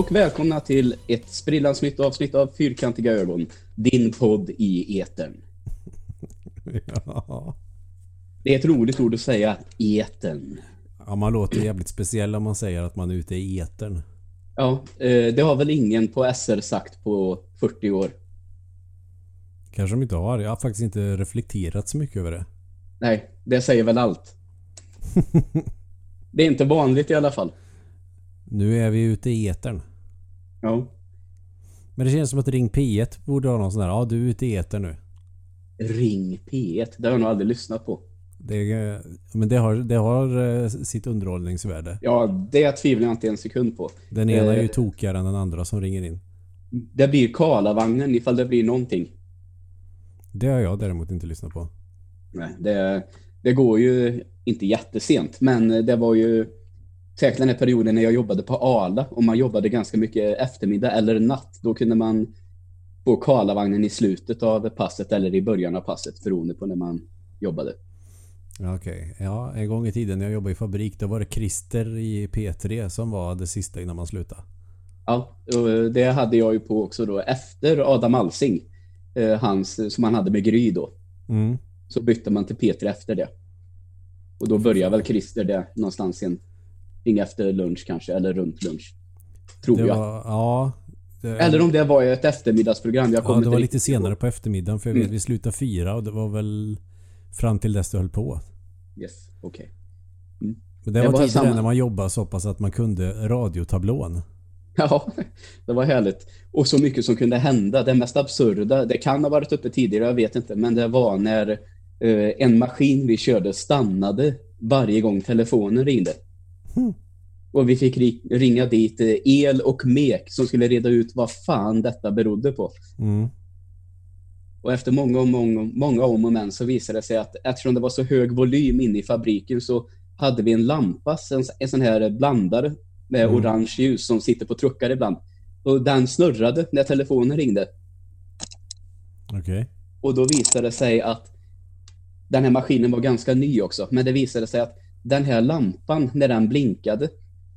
Och välkomna till ett sprillans nytt avsnitt av Fyrkantiga ögon. Din podd i etern. Ja. Det är ett roligt ord att säga, etern. ja, man låter jävligt speciell om man säger att man är ute i etern. Ja, eh, det har väl ingen på SR sagt på 40 år. Kanske de inte har. Jag har faktiskt inte reflekterat så mycket över det. Nej, det säger väl allt. Det är inte vanligt i alla fall. Nu är vi ute i etern. Ja. Men det känns som att Ring P1 borde ha någon sån här. Ja, du är ute i etern nu. Ring P1, det har jag nog aldrig lyssnat på. Det, men det har, det har eh, sitt underhållningsvärde. Ja, det tvivlar jag inte en sekund på. Den ena är ju Eh. tokigare än den andra som ringer in. Det blir Karlavagnen ifall det blir någonting. Det har jag däremot inte lyssnat på. Nej, det, det går ju inte jättesent, men det var ju säkert den här perioden när jag jobbade på Arla och man jobbade ganska mycket eftermiddag eller natt. Då kunde man få Karlavagnen i slutet av passet eller i början av passet beroende på när man jobbade. Ja, Okej. Ja, en gång i tiden när jag jobbade i fabrik då var det Christer i P3 som var det sista innan man slutade. Ja, och det hade jag ju på också då efter Adam Alsing, eh, hans, som han hade med Gry då. Mm. Så bytte man till P3 efter det. Och då började väl Christer det någonstans en ring efter lunch kanske, eller runt lunch. Tror Det jag. var, ja. Det, Eller om det var ett eftermiddagsprogram. Jag Ja, det var lite senare på eftermiddagen för jag vet Mm. vi slutade fyra och det var väl fram till dess du höll på. Yes, okej. Men det, Det var var samma. när man jobbade så pass att man kunde radiotablån. Ja, det var härligt. Och så mycket som kunde hända. Det mest absurda, det kan ha varit uppe tidigare, jag vet inte, men det var när eh, en maskin vi körde stannade varje gång telefonen ringde. Hmm. Och vi fick ri- ringa dit eh, el och mek som skulle reda ut vad fan detta berodde på. Mm. Och efter många, och många, många om och men så visade det sig att eftersom det var så hög volym inne i fabriken så hade vi en lampa, en, en sån här blandare med Mm. orange ljus som sitter på truckar ibland. Och den snurrade när telefonen ringde. Okej. Och då visade det sig att den här maskinen var ganska ny också. Men det visade sig att den här lampan, när den blinkade,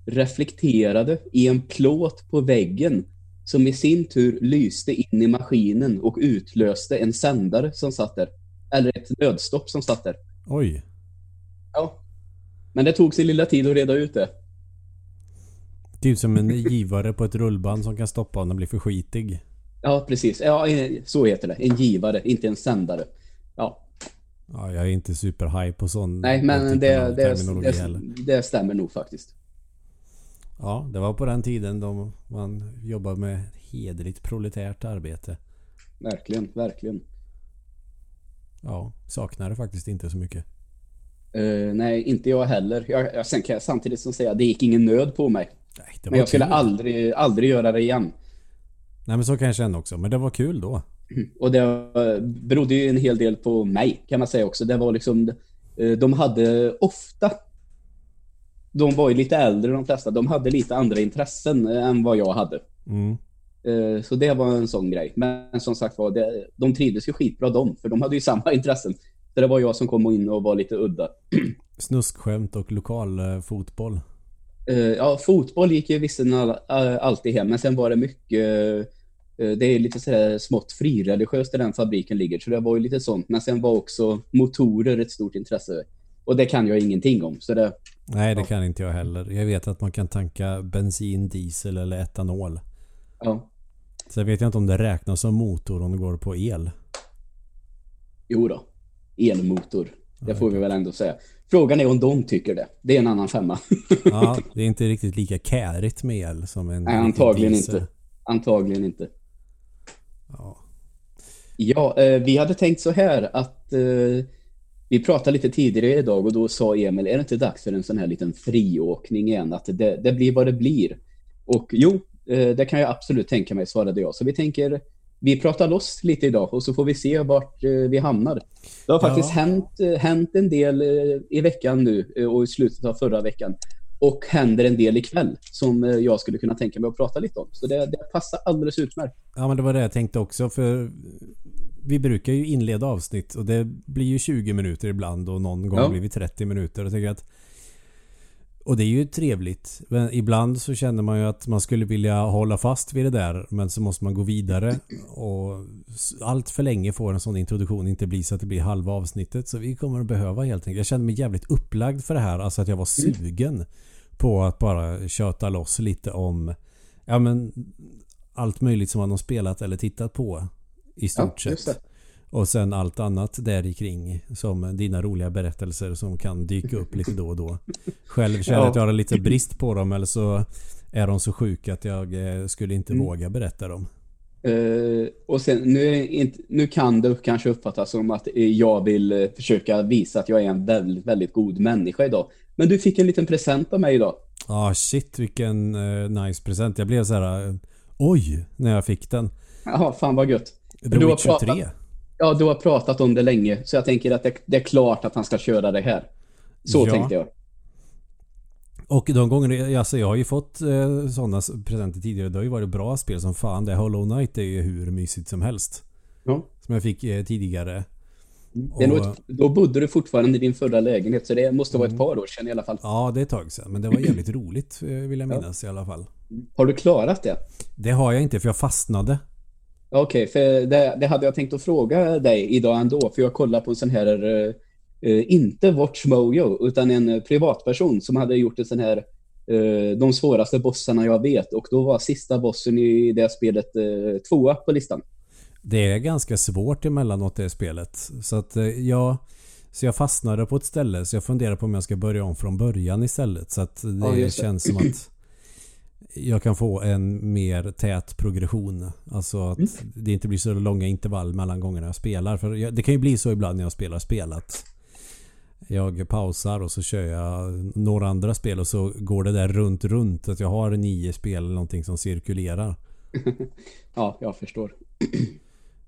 reflekterade i en plåt på väggen som i sin tur lyste in i maskinen och utlöste en sändare som satt där. Eller ett nödstopp som satt där. Oj. Ja. Men det tog sin lilla tid att reda ut det. Typ som en givare på ett rullband som kan stoppa om den blir för skitig. Ja, precis. Ja, så heter det. En givare, inte en sändare. Ja, Ja, jag är inte superhaj på sån nej, men det, det, det, det stämmer nog faktiskt. Ja, det var på den tiden då man jobbade med hederligt proletärt arbete. Verkligen, verkligen. Ja, saknar det faktiskt inte så mycket. Eh, nej, inte jag heller. Jag, jag, sen kan jag samtidigt som säga, det gick ingen nöd på mig. Nej, det var Men jag skulle kul. aldrig, aldrig göra det igen. Nej men så kan jag känna också. Men det var kul då. Och det berodde ju en hel del på mig, kan man säga också. Det var liksom, eh, de hade ofta, de var ju lite äldre de flesta, de hade lite andra intressen eh, än vad jag hade. Mm. Eh, Så det var en sån grej. Men som sagt var, det, de trivdes ju skitbra de, för de hade ju samma intressen. Så det var jag som kom in och var lite udda. Snuskskämt och lokalfotboll. Eh, ja, fotboll gick ju visserligen all, all, alltid hem, men sen var det mycket... eh, det är lite sådär smått frireligiöst där den fabriken ligger, så det var ju lite sånt. Men sen var också motorer ett stort intresse. Och det kan jag ingenting om, så det... Nej, det Ja. kan inte jag heller. Jag vet att man kan tanka bensin, diesel eller etanol. Ja, Sen vet jag inte om det räknas som motor om det går på el. jo då. Elmotor. Det får vi väl ändå säga. Frågan är om de tycker det. Det är en annan femma. Ja, det är inte riktigt lika kärigt med el som en Nej, antagligen diesel. inte. Antagligen inte. Ja. Ja, eh, vi hade tänkt så här att eh, vi pratade lite tidigare idag och då sa Emil, är det inte dags för en sån här liten friåkning igen? Att det, det blir vad det blir. Och jo, eh, det kan jag absolut tänka mig, svarade jag. Så vi tänker, vi pratar loss lite idag och så får vi se vart vi hamnar. Det har Ja. faktiskt hänt, eh, hänt en del i veckan nu och i slutet av förra veckan. Och händer en del ikväll som eh, jag skulle kunna tänka mig att prata lite om. Så det, det passar alldeles utmärkt. ja, men det var det jag tänkte också för vi brukar ju inleda avsnitt och det blir ju 20 minuter ibland och någon gång Ja. blir vi 30 minuter. Och tänker att Och det är ju trevligt. Men ibland så känner man ju att man skulle vilja hålla fast vid det där. Men så måste man gå vidare. Och allt för länge får en sån introduktion inte bli så att det blir halva avsnittet. Så vi kommer att behöva helt enkelt. Jag kände mig jävligt upplagd för det här. Alltså att jag var sugen på att bara köta loss lite om ja men allt möjligt som man har spelat eller tittat på. I stort Ja, sett. Och sen allt annat där kring som dina roliga berättelser som kan dyka upp lite då och då. Själv känner jag Ja. att jag har lite brist på dem eller så är de så sjuka att jag eh, skulle inte Mm. våga berätta dem. Eh, och sen, nu, inte, nu kan det kanske uppfattas som att jag vill eh, försöka visa att jag är en väldigt, väldigt god människa idag. Men du fick en liten present av mig idag. Ah shit vilken eh, nice present. Jag blev så här eh, oj när jag fick den. Jaha, fan vad gött. The Du har Witcher 3. pratat- Ja, du har pratat om det länge, så jag tänker att det, det är klart att han ska köra det här. Så Ja. tänkte jag. Och de gånger, alltså jag har ju fått eh, sådana presenter tidigare. Det har ju varit bra spel som fan. Det Hollow Knight är ju hur mysigt som helst. Ja. Som jag fick eh, tidigare. Det är Och- ett, då bodde du fortfarande i din förra lägenhet, så det måste vara ett Mm. par år sedan i alla fall. Ja, det är ett tag sedan. Men det var jävligt roligt eh, vill jag minnas i alla fall. Har du klarat det? Det har jag inte för jag fastnade. Okej, för det, det hade jag tänkt att fråga dig idag ändå, för jag kollade på en sån här, eh, inte Watchmojo, utan en privatperson som hade gjort en sån här, eh, de svåraste bossarna jag vet, och då var sista bossen i det spelet eh, tvåa på listan. Det är ganska svårt emellanåt det spelet. Så att eh, jag... Så jag fastnade på ett ställe så jag funderar på om jag ska börja om från början istället. Så att det, Ja, det. känns som att jag kan få en mer tät progression. Alltså att Mm. det inte blir så långa intervall mellan gångerna jag spelar. För jag, det kan ju bli så ibland när jag spelar spelat. Jag pausar och så kör jag några andra spel och så går det där runt runt. Att jag har nio spel eller någonting som cirkulerar. Ja, jag förstår.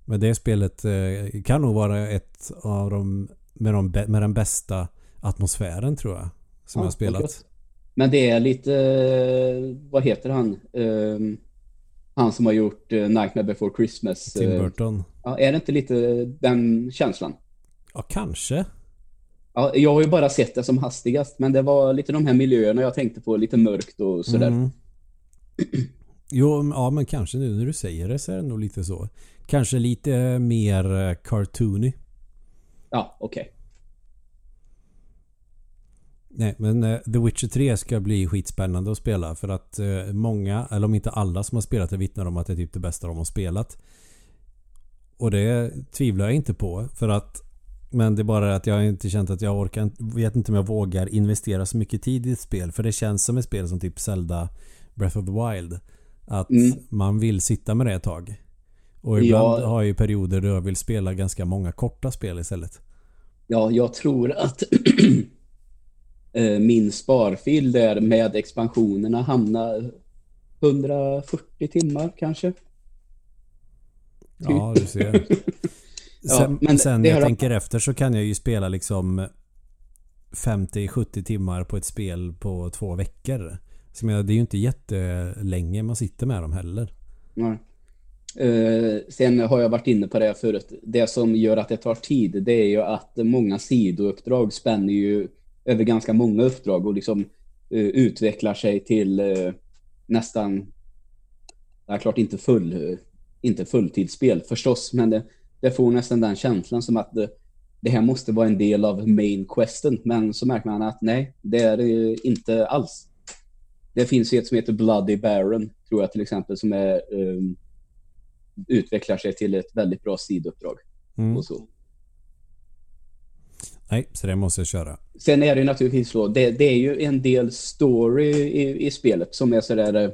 Men det spelet eh, kan nog vara ett av de med, de, med den bästa atmosfären tror jag. Som Ja, jag spelat. Men det är lite, eh, vad heter han? Eh, han som har gjort eh, Nightmare Before Christmas. Tim Burton. Ja, är det inte lite den känslan? Ja, kanske. Ja, jag har ju bara sett det som hastigast, men det var lite de här miljöerna jag tänkte på, lite mörkt och sådär. Mm. Jo, ja men kanske nu när du säger det så är det nog lite så. Kanske lite mer eh, cartoony. Ja, okej. Nej, men eh, The Witcher 3 ska bli skitspännande att spela för att eh, många, eller om inte alla som har spelat det vittnar om att det är typ det bästa de har spelat. Och det tvivlar jag inte på för att men det är bara att jag inte känt att jag orkar vet inte om jag vågar investera så mycket tid i ett spel för det känns som ett spel som typ Zelda Breath of the Wild. Att Mm. man vill sitta med det ett tag. Och ibland Ja. har jag ju perioder då jag vill spela ganska många korta spel istället. Ja, jag tror att eh, min sparfil där med expansionerna hamnar 140 timmar kanske. Ja, du ser. Ja, Sen, men sen jag tänker efter så kan jag ju spela liksom 50-70 timmar på ett spel på två veckor. Så jag menar, det är ju inte jättelänge man sitter med dem heller. Nej. Eh, sen har jag varit inne på det förut. Det som gör att det tar tid, det är ju att många sidouppdrag spänner ju över ganska många uppdrag och liksom eh, utvecklar sig till eh, nästan, är klart inte full, inte fulltidsspel förstås, men det, det får nästan den känslan som att det, det här måste vara en del av main questen, men så märker man att nej, det är det inte alls. Det finns ju ett som heter Bloody Baron, tror jag till exempel, som är ehm, utvecklar sig till ett väldigt bra sidouppdrag. Mm. Och så. Nej, så det måste jag köra. Sen är det ju naturligtvis så, det, det är ju en del story i, i spelet som är sådär eh,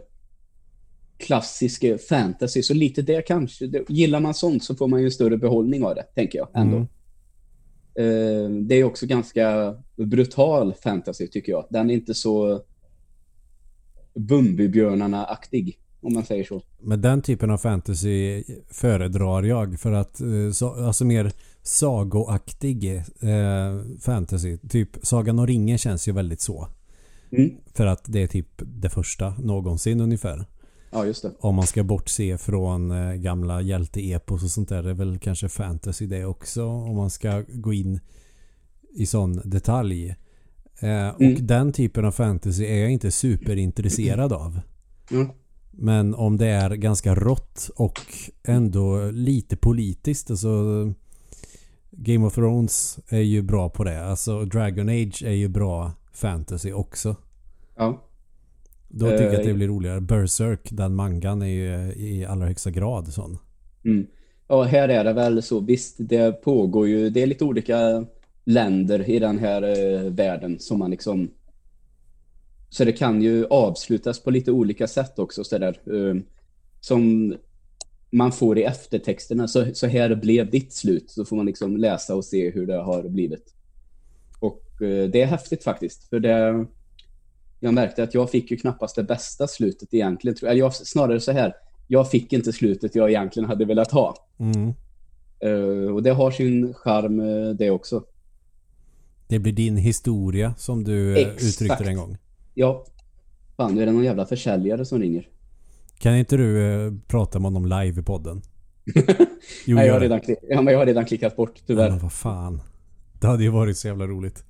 klassisk eh, fantasy, så lite det kanske. Det, gillar man sånt så får man ju en större behållning av det, tänker jag ändå. Mm. Eh, det är också ganska brutal fantasy, tycker jag. Den är inte så Bumbibjörnarna-aktig, om man säger så. Men den typen av fantasy föredrar jag för att eh, så, alltså mer sagoaktig eh, fantasy. Typ Sagan om ringen känns ju väldigt så. Mm. För att det är typ det första någonsin ungefär. Ja, just det. Om man ska bortse från eh, gamla hjälteepos och sånt där. Det är väl kanske fantasy det också. Om man ska gå in i sån detalj. Eh, och Mm. den typen av fantasy är jag inte superintresserad av. Mm. Men om det är ganska rått och ändå lite politiskt. Alltså Game of Thrones är ju bra på det. Alltså Dragon Age är ju bra fantasy också. Ja. Då tycker jag att det Eh, blir roligare. Berserk, den mangan är ju i allra högsta grad sån. Mm. Ja, här är det väl så. Visst, det pågår ju. Det är lite olika länder i den här eh, världen som man liksom. Så det kan ju avslutas på lite olika sätt också så där. Eh, som man får i eftertexterna. Så, så här blev ditt slut. Så får man liksom läsa och se hur det har blivit. Och eh, det är häftigt faktiskt. För det. Jag märkte att jag fick ju knappast det bästa slutet egentligen. Eller jag, snarare så här. Jag fick inte slutet jag egentligen hade velat ha. Mm. Eh, och det har sin charm eh, det också. Det blir din historia som du Exakt. uttryckte det en gång. Ja. Fan, nu är det någon jävla försäljare som ringer. Kan inte du eh, prata med honom live i podden? Jo, Nej, jag har, redan klick- ja, men jag har redan klickat bort, tyvärr. men vad fan. Det hade ju varit så jävla roligt.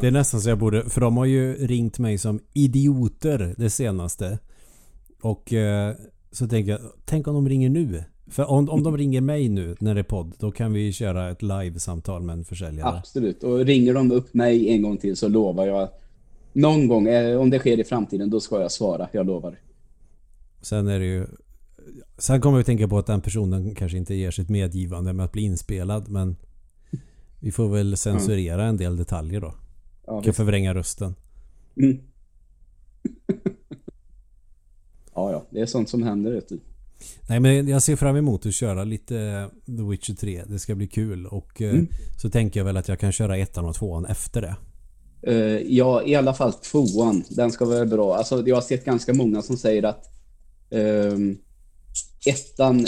Det är nästan så jag borde, för de har ju ringt mig som idioter det senaste. Och eh, så tänker jag, tänk om de ringer nu? För om, om de ringer mig nu när det är podd, då kan vi köra ett live-samtal med en försäljare. Absolut. Och ringer de upp mig en gång till så lovar jag någon gång, eh, om det sker i framtiden, då ska jag svara. Jag lovar. Sen är det ju... Sen kommer vi tänka på att den personen kanske inte ger sitt medgivande med att bli inspelad, men vi får väl censurera en del detaljer då. Ja, Kan förvränga rösten. mm. ja, ja. Det är sånt som händer, vet du. Nej men jag ser fram emot att köra lite The Witcher 3. Det ska bli kul och eh, Mm. så tänker jag väl att jag kan köra ettan och tvåan efter det. Eh, ja, i alla fall tvåan. Den ska vara bra. Alltså, jag har sett ganska många som säger att ehm, ettan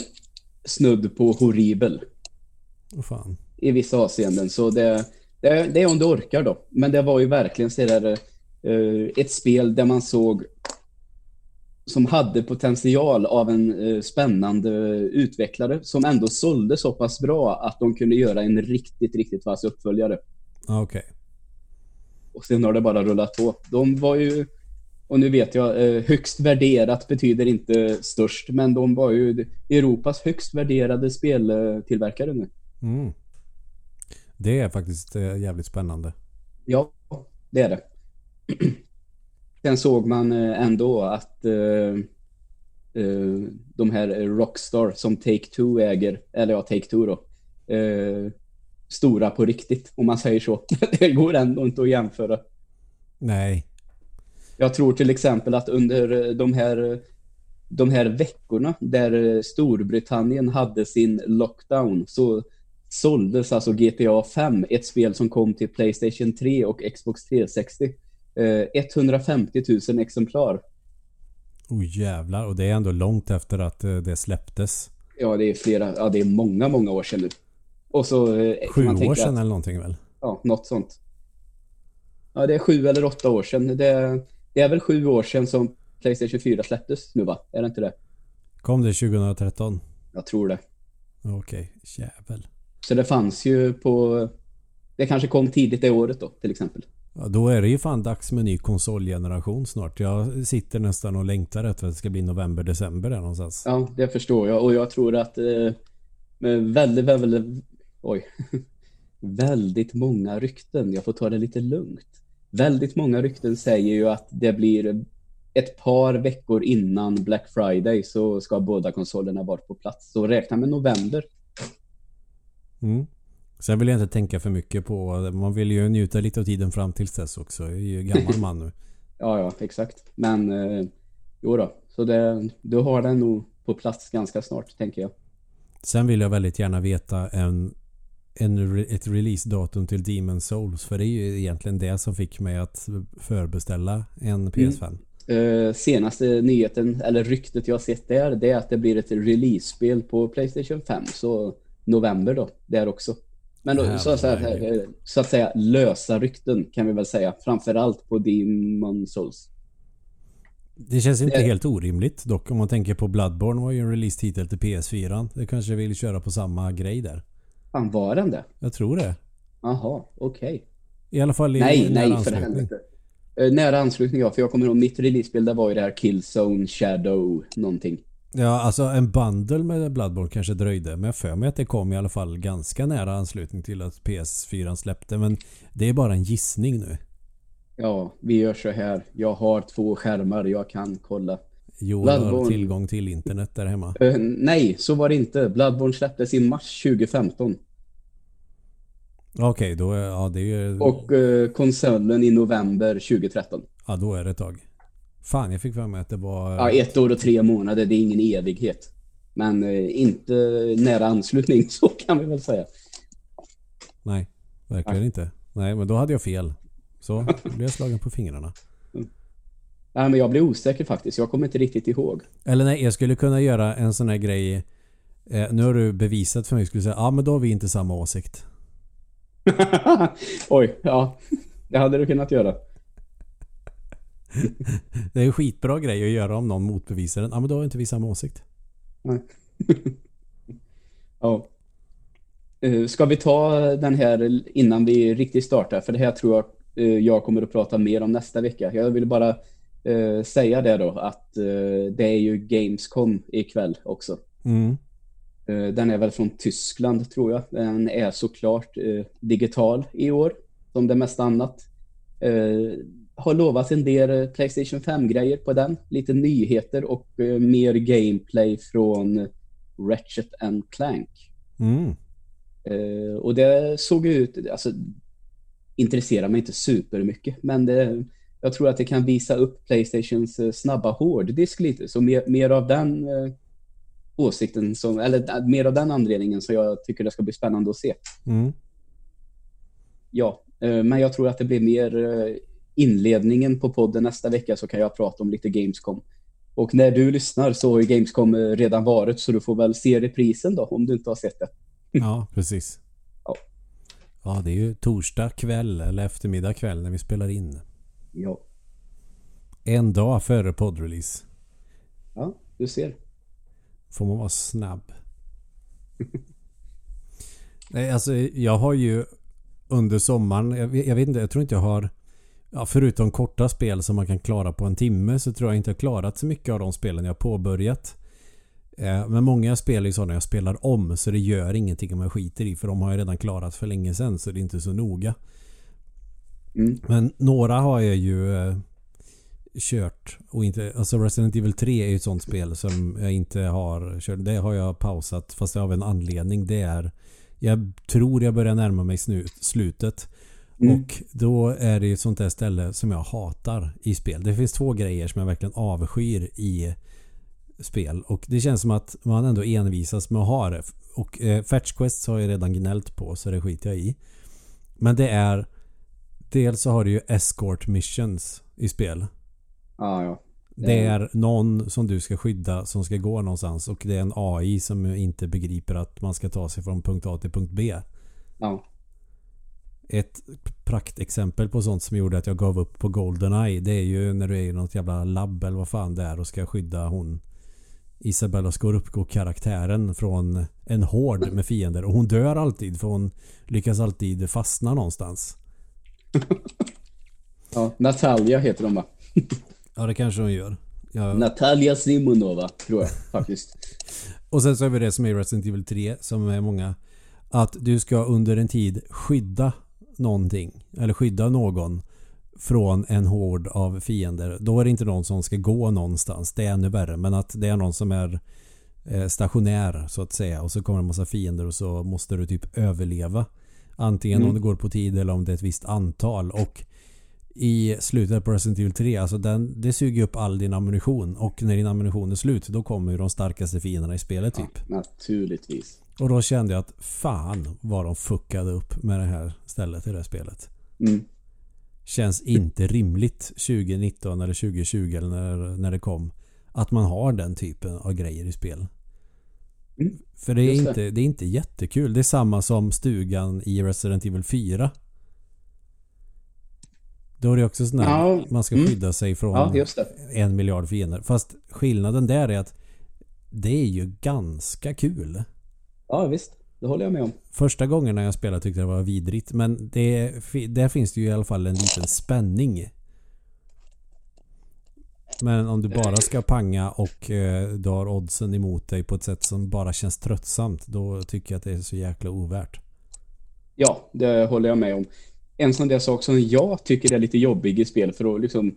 snudd på horribel Åh fan. i vissa avseenden. Så det, det, det är om du orkar då. Men det var ju verkligen så där, eh, ett spel där man såg som hade potential av en eh, spännande utvecklare som ändå sålde så pass bra att de kunde göra en riktigt, riktigt vass uppföljare. Ja, Okej. Och sen har det bara rullat på. De var ju, och nu vet jag, eh, högst värderat betyder inte störst, men de var ju Europas högst värderade speltillverkare nu. Mm. Det är faktiskt eh, jävligt spännande. Ja, det är det. Sen såg man eh, ändå att de här Rockstar som Take-Two äger, eller ja, Take-Two då, stora på riktigt, om man säger så. det går ändå inte att jämföra. Nej. Jag tror till exempel att under eh, de här, eh, de här veckorna där eh, Storbritannien hade sin lockdown så såldes alltså GTA 5, ett spel som kom till Playstation 3 och Xbox 360. Eh, 150 000 exemplar. Oh jävlar. Och det är ändå långt efter att det släpptes. Ja, det är flera, ja det är många, många år sedan nu. Och så... eh, Sju man år sedan att- eller någonting väl? Ja, något sånt. Ja, det är sju eller åtta år sedan. Det, det är väl sju år sedan som Playstation 4 släpptes nu va? Är det inte det? Kom det 2013? Jag tror det. Okej. Jävel. Så det fanns ju på... Det kanske kom tidigt det året då, till exempel. Ja, då är det ju fan dags med ny konsolgeneration snart. Jag sitter nästan och längtar efter att det ska bli november, december där någonstans. Ja, det förstår jag. Och jag tror att eh, med väldigt, väldigt... Oj. väldigt många rykten. Jag får ta det lite lugnt. Väldigt många rykten säger ju att det blir ett par veckor innan Black Friday så ska båda konsolerna vara på plats. Så räkna med november. Mm. Sen vill jag inte tänka för mycket på... Man vill ju njuta lite av tiden fram tills dess också. Jag är ju gammal man nu. Ja, ja, exakt. Men eh, jo då. Så det, du har den nog på plats ganska snart, tänker jag. Sen vill jag väldigt gärna veta en, en, ett releasedatum till Demon Souls. För det är ju egentligen det som fick mig att förbeställa en PS5. Eh, senaste nyheten, eller ryktet jag sett där, det är att det blir ett release-spel på Playstation 5. Så november då, där också. Men då, så, så, här, Herregud. eh, så att säga lösa rykten kan vi väl säga. Framförallt på Demon Souls. Det känns inte Det- helt orimligt dock om man tänker på Bloodborne var ju en release-titel till PS4. Det kanske vill köra på samma grej där. Fan, var den det? Jag tror det. Jaha, okej. I alla fall i Nej, nära nej för anslutning. helvete. Eh, Nära anslutning ja, för jag kommer ihåg mitt releasebild där var ju det här Killzone Shadow någonting. Ja, alltså en bundle med Bloodborne kanske dröjde. Men jag för mig att det kom i alla fall ganska nära anslutning till att PS4 släppte. Men det är bara en gissning nu. Ja, vi gör så här. Jag har två skärmar, jag kan kolla. Joel har Bloodborne. tillgång till internet där hemma. Eh, nej, så var det inte. Bloodborne släpptes i mars 2015. Okej, då är, ja, det är ju... Och eh, konsolen i november 2013. Ja, då är det ett tag. Fan, jag fick för mig att det var... Ja, ett år och tre månader, det är ingen evighet. Men eh, inte nära anslutning, så kan vi väl säga. Nej, verkligen inte. Nej, men då hade jag fel. Så blev jag slagen på fingrarna. Nej, men jag blir osäker faktiskt. Jag kommer inte riktigt ihåg. Eller nej, jag skulle kunna göra en sån här grej. Eh, nu har du bevisat för mig. Jag skulle säga, ja men då har vi inte samma åsikt. Oj, ja. Det hade du kunnat göra. Det är en skitbra grej att göra om någon motbevisar den. Ja men då har inte vi samma åsikt. Nej. ja. Eh, Ska vi ta den här innan vi riktigt startar? För det här tror jag eh, jag kommer att prata mer om nästa vecka. Jag vill bara eh, säga det då att eh, det är ju Gamescom ikväll också. Mm. Eh, Den är väl från Tyskland tror jag. Den är såklart eh, digital i år, som det mesta annat. Eh, har lovat en del eh, Playstation 5-grejer på den. Lite nyheter och mer gameplay från Ratchet and Clank. Mm. Och det såg ut, alltså intresserar mig inte supermycket, men det, jag tror att det kan visa upp Playstations eh, snabba hårddisk lite. Så mer, mer av den eh, åsikten, som, eller äh, mer av den anledningen så jag tycker det ska bli spännande att se. Mm. Ja, eh, men jag tror att det blir mer eh, inledningen på podden nästa vecka så kan jag prata om lite Gamescom. Och när du lyssnar så har ju Gamescom eh, redan varit så du får väl se reprisen då om du inte har sett det. Ja, precis. Ja. Ja, det är ju torsdag kväll eller eftermiddag kväll när vi spelar in. Ja, En dag före poddrelease. ja du ser. Får man vara snabb. Nej, alltså jag har ju under sommaren, jag vet, jag vet inte, jag tror inte jag har Ja, förutom korta spel som man kan klara på en timme så tror jag inte jag klarat så mycket av de spelen jag påbörjat. Eh, Men många spel är ju sådana jag spelar om så det gör ingenting om jag skiter i för de har jag redan klarat för länge sedan så det är inte så noga. Mm. Men några har jag ju eh, kört och inte... Alltså Resident Evil 3 är ju ett sånt spel som jag inte har kört. Det har jag pausat fast har en anledning. Det är... Jag tror jag börjar närma mig snu- slutet. Mm. Och då är det ju ett sånt där ställe som jag hatar i spel. Det finns två grejer som jag verkligen avskyr i spel. Och det känns som att man ändå envisas med att ha det. Och eh, Fetch Quests har jag redan gnällt på så det skiter jag i. Men det är... Dels så har du ju escort missions i spel. Ja, ja. Det är någon som du ska skydda som ska gå någonstans och det är en AI som inte begriper att man ska ta sig från punkt A till punkt B. Ja. Ett praktexempel på sånt som gjorde att jag gav upp på Goldeneye det är ju när du är i något jävla labb eller vad fan det är och ska skydda hon Isabella Scorupco-karaktären från en hord med fiender och hon dör alltid för hon lyckas alltid fastna någonstans. ja. Natalia heter de va? Ja det kanske hon gör. Jag, Natalia Simonova, tror jag faktiskt. Och sen så har vi det som är Resident Evil 3 som är många. Att du ska under en tid skydda någonting. Eller skydda någon. Från en hord av fiender. Då är det inte någon som ska gå någonstans. Det är ännu värre. Men att det är någon som är eh, stationär så att säga. Och så kommer en massa fiender och så måste du typ överleva. Antingen Mm. om det går på tid eller om det är ett visst antal. Och i slutet på Resident Evil 3, alltså den, det suger upp all din ammunition. Och när din ammunition är slut, då kommer ju de starkaste fienderna i spelet typ. Ja, naturligtvis. Och då kände jag att fan vad de fuckade upp med det här stället i det här spelet. Mm. Känns inte rimligt 2019 eller 2020 eller när, när det kom. Att man har den typen av grejer i spel. Mm. För det är, Just det. inte, det är inte jättekul. Det är samma som stugan i Resident Evil 4. Då är det också sån här, Ja, man ska mm. skydda sig från Ja, en miljard fiender. Fast skillnaden där är att det är ju ganska kul. Ja, visst. det håller jag med om. Första gången när jag spelade tyckte jag det var vidrigt. Men det, där finns det ju i alla fall en liten spänning. Men om du bara ska panga och eh, du har oddsen emot dig på ett sätt som bara känns tröttsamt. Då tycker jag att det är så jäkla ovärt. Ja, det håller jag med om. En sån där sak som jag tycker är lite jobbig i spel för att liksom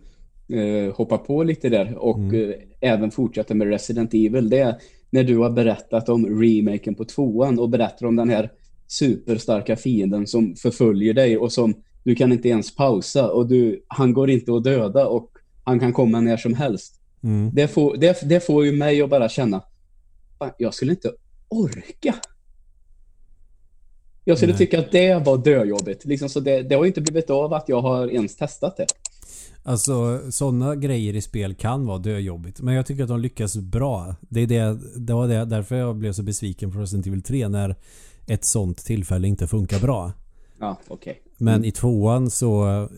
eh, hoppa på lite där och mm. eh, även fortsätta med Resident Evil. Det är när du har berättat om remaken på tvåan och berättar om den här superstarka fienden som förföljer dig och som du kan inte ens pausa och du, han går inte att döda och han kan komma när som helst. Mm. Det, får, det, det får ju mig att bara känna jag skulle inte orka. Jag skulle Nej. tycka att det var döjobbigt. Liksom, så det, det har inte blivit av att jag har ens testat det. Alltså sådana grejer i spel kan vara döjobbigt. Men jag tycker att de lyckas bra. Det, är det, det var det, därför jag blev så besviken på Resident Evil 3 när ett sånt tillfälle inte funkar bra. Ja, okej. Okay. Men mm. i tvåan så...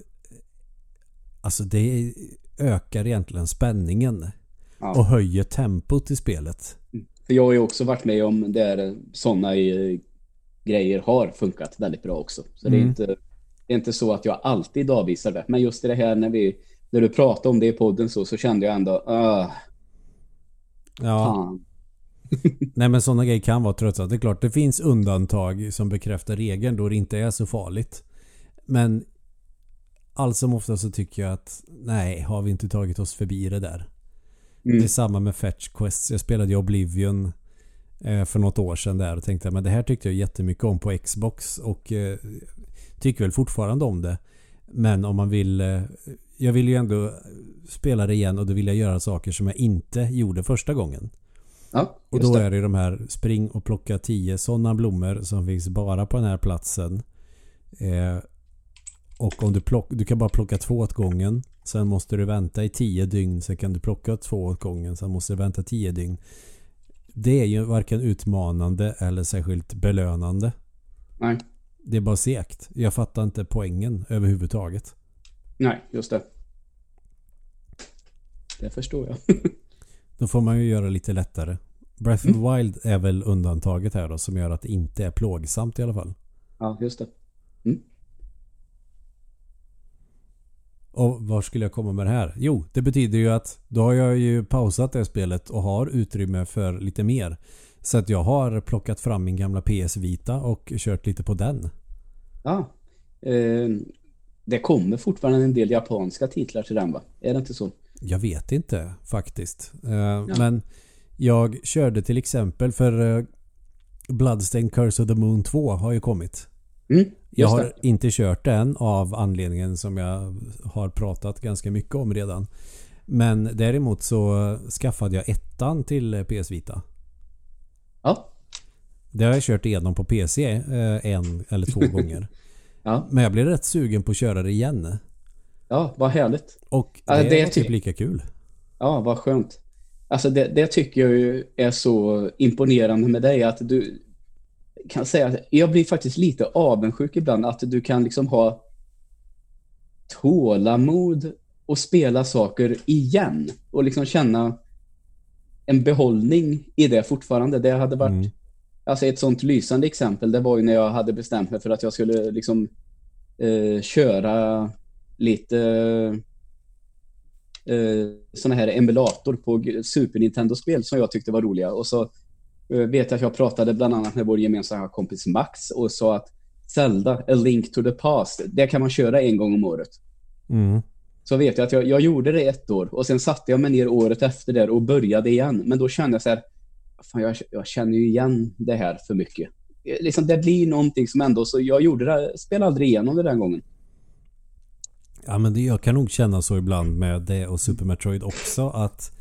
Alltså det ökar egentligen spänningen. Ja. Och höjer tempot i spelet. Mm. För jag har ju också varit med om där sådana grejer har funkat väldigt bra också. Så mm. det är inte det är inte så att jag alltid avvisar det. Men just det här när vi när du pratade om det i podden så, så kände jag ändå uh, Ja. Nej men sådana grejer kan vara tröttsamt. Det är klart det finns undantag som bekräftar regeln då det inte är så farligt. Men allt som ofta så tycker jag att nej, har vi inte tagit oss förbi det där. Mm. Det är samma med Fetch Quest. Jag spelade ju Oblivion eh, för något år sedan där och tänkte men det här tyckte jag jättemycket om på Xbox och eh, tycker väl fortfarande om det. Men om man vill... Eh, jag vill ju ändå spela det igen och då vill jag göra saker som jag inte gjorde första gången. Ja, och då det. är det de här spring och plocka tio sådana blommor som finns bara på den här platsen. Eh, och om du plock, du kan bara plocka två åt gången. Sen måste du vänta i tio dygn. Sen kan du plocka två åt gången. Sen måste du vänta tio dygn. Det är ju varken utmanande eller särskilt belönande. Nej. Det är bara segt. Jag fattar inte poängen överhuvudtaget. Nej, just det. Det förstår jag. då får man ju göra lite lättare. Breath of mm. Wild är väl undantaget här då som gör att det inte är plågsamt i alla fall. Ja, just det. Mm. Och var skulle jag komma med det här? Jo, det betyder ju att då har jag ju pausat det spelet och har utrymme för lite mer. Så att jag har plockat fram min gamla PS Vita och kört lite på den. Ja. Eh, det kommer fortfarande en del japanska titlar till den va? Är det inte så? Jag vet inte faktiskt. Eh, ja. Men jag körde till exempel för eh, Bloodstained Curse of the Moon 2 har ju kommit. Mm, jag har inte kört den av anledningen som jag har pratat ganska mycket om redan. Men däremot så skaffade jag ettan till PS Vita. Ja. Det har jag kört igenom på PC eh, en eller två gånger. ja. Men jag blir rätt sugen på att köra det igen. Ja, vad härligt. Och det, alltså, det är typ lika kul. Ja, vad skönt. Alltså det, det tycker jag ju är så imponerande med dig att du kan säga att jag blir faktiskt lite avundsjuk ibland att du kan liksom ha tålamod och spela saker igen och liksom känna en behållning i det fortfarande. Det hade varit mm. alltså ett sånt lysande exempel. Det var ju när jag hade bestämt mig för att jag skulle liksom eh, köra lite eh, såna här emulator på Super Nintendo-spel som jag tyckte var roliga. Och så vet jag att jag pratade bland annat med vår gemensamma kompis Max och sa att Zelda, A Link to the Past, det kan man köra en gång om året. Mm så vet jag att jag, jag gjorde det ett år och sen satte jag mig ner året efter där och började igen. Men då kände jag så här, fan jag, jag känner ju igen det här för mycket. Liksom, det blir någonting som ändå, så jag gjorde det, spelade aldrig igenom det den gången. Ja men det, jag kan nog känna så ibland med det och Super Metroid också att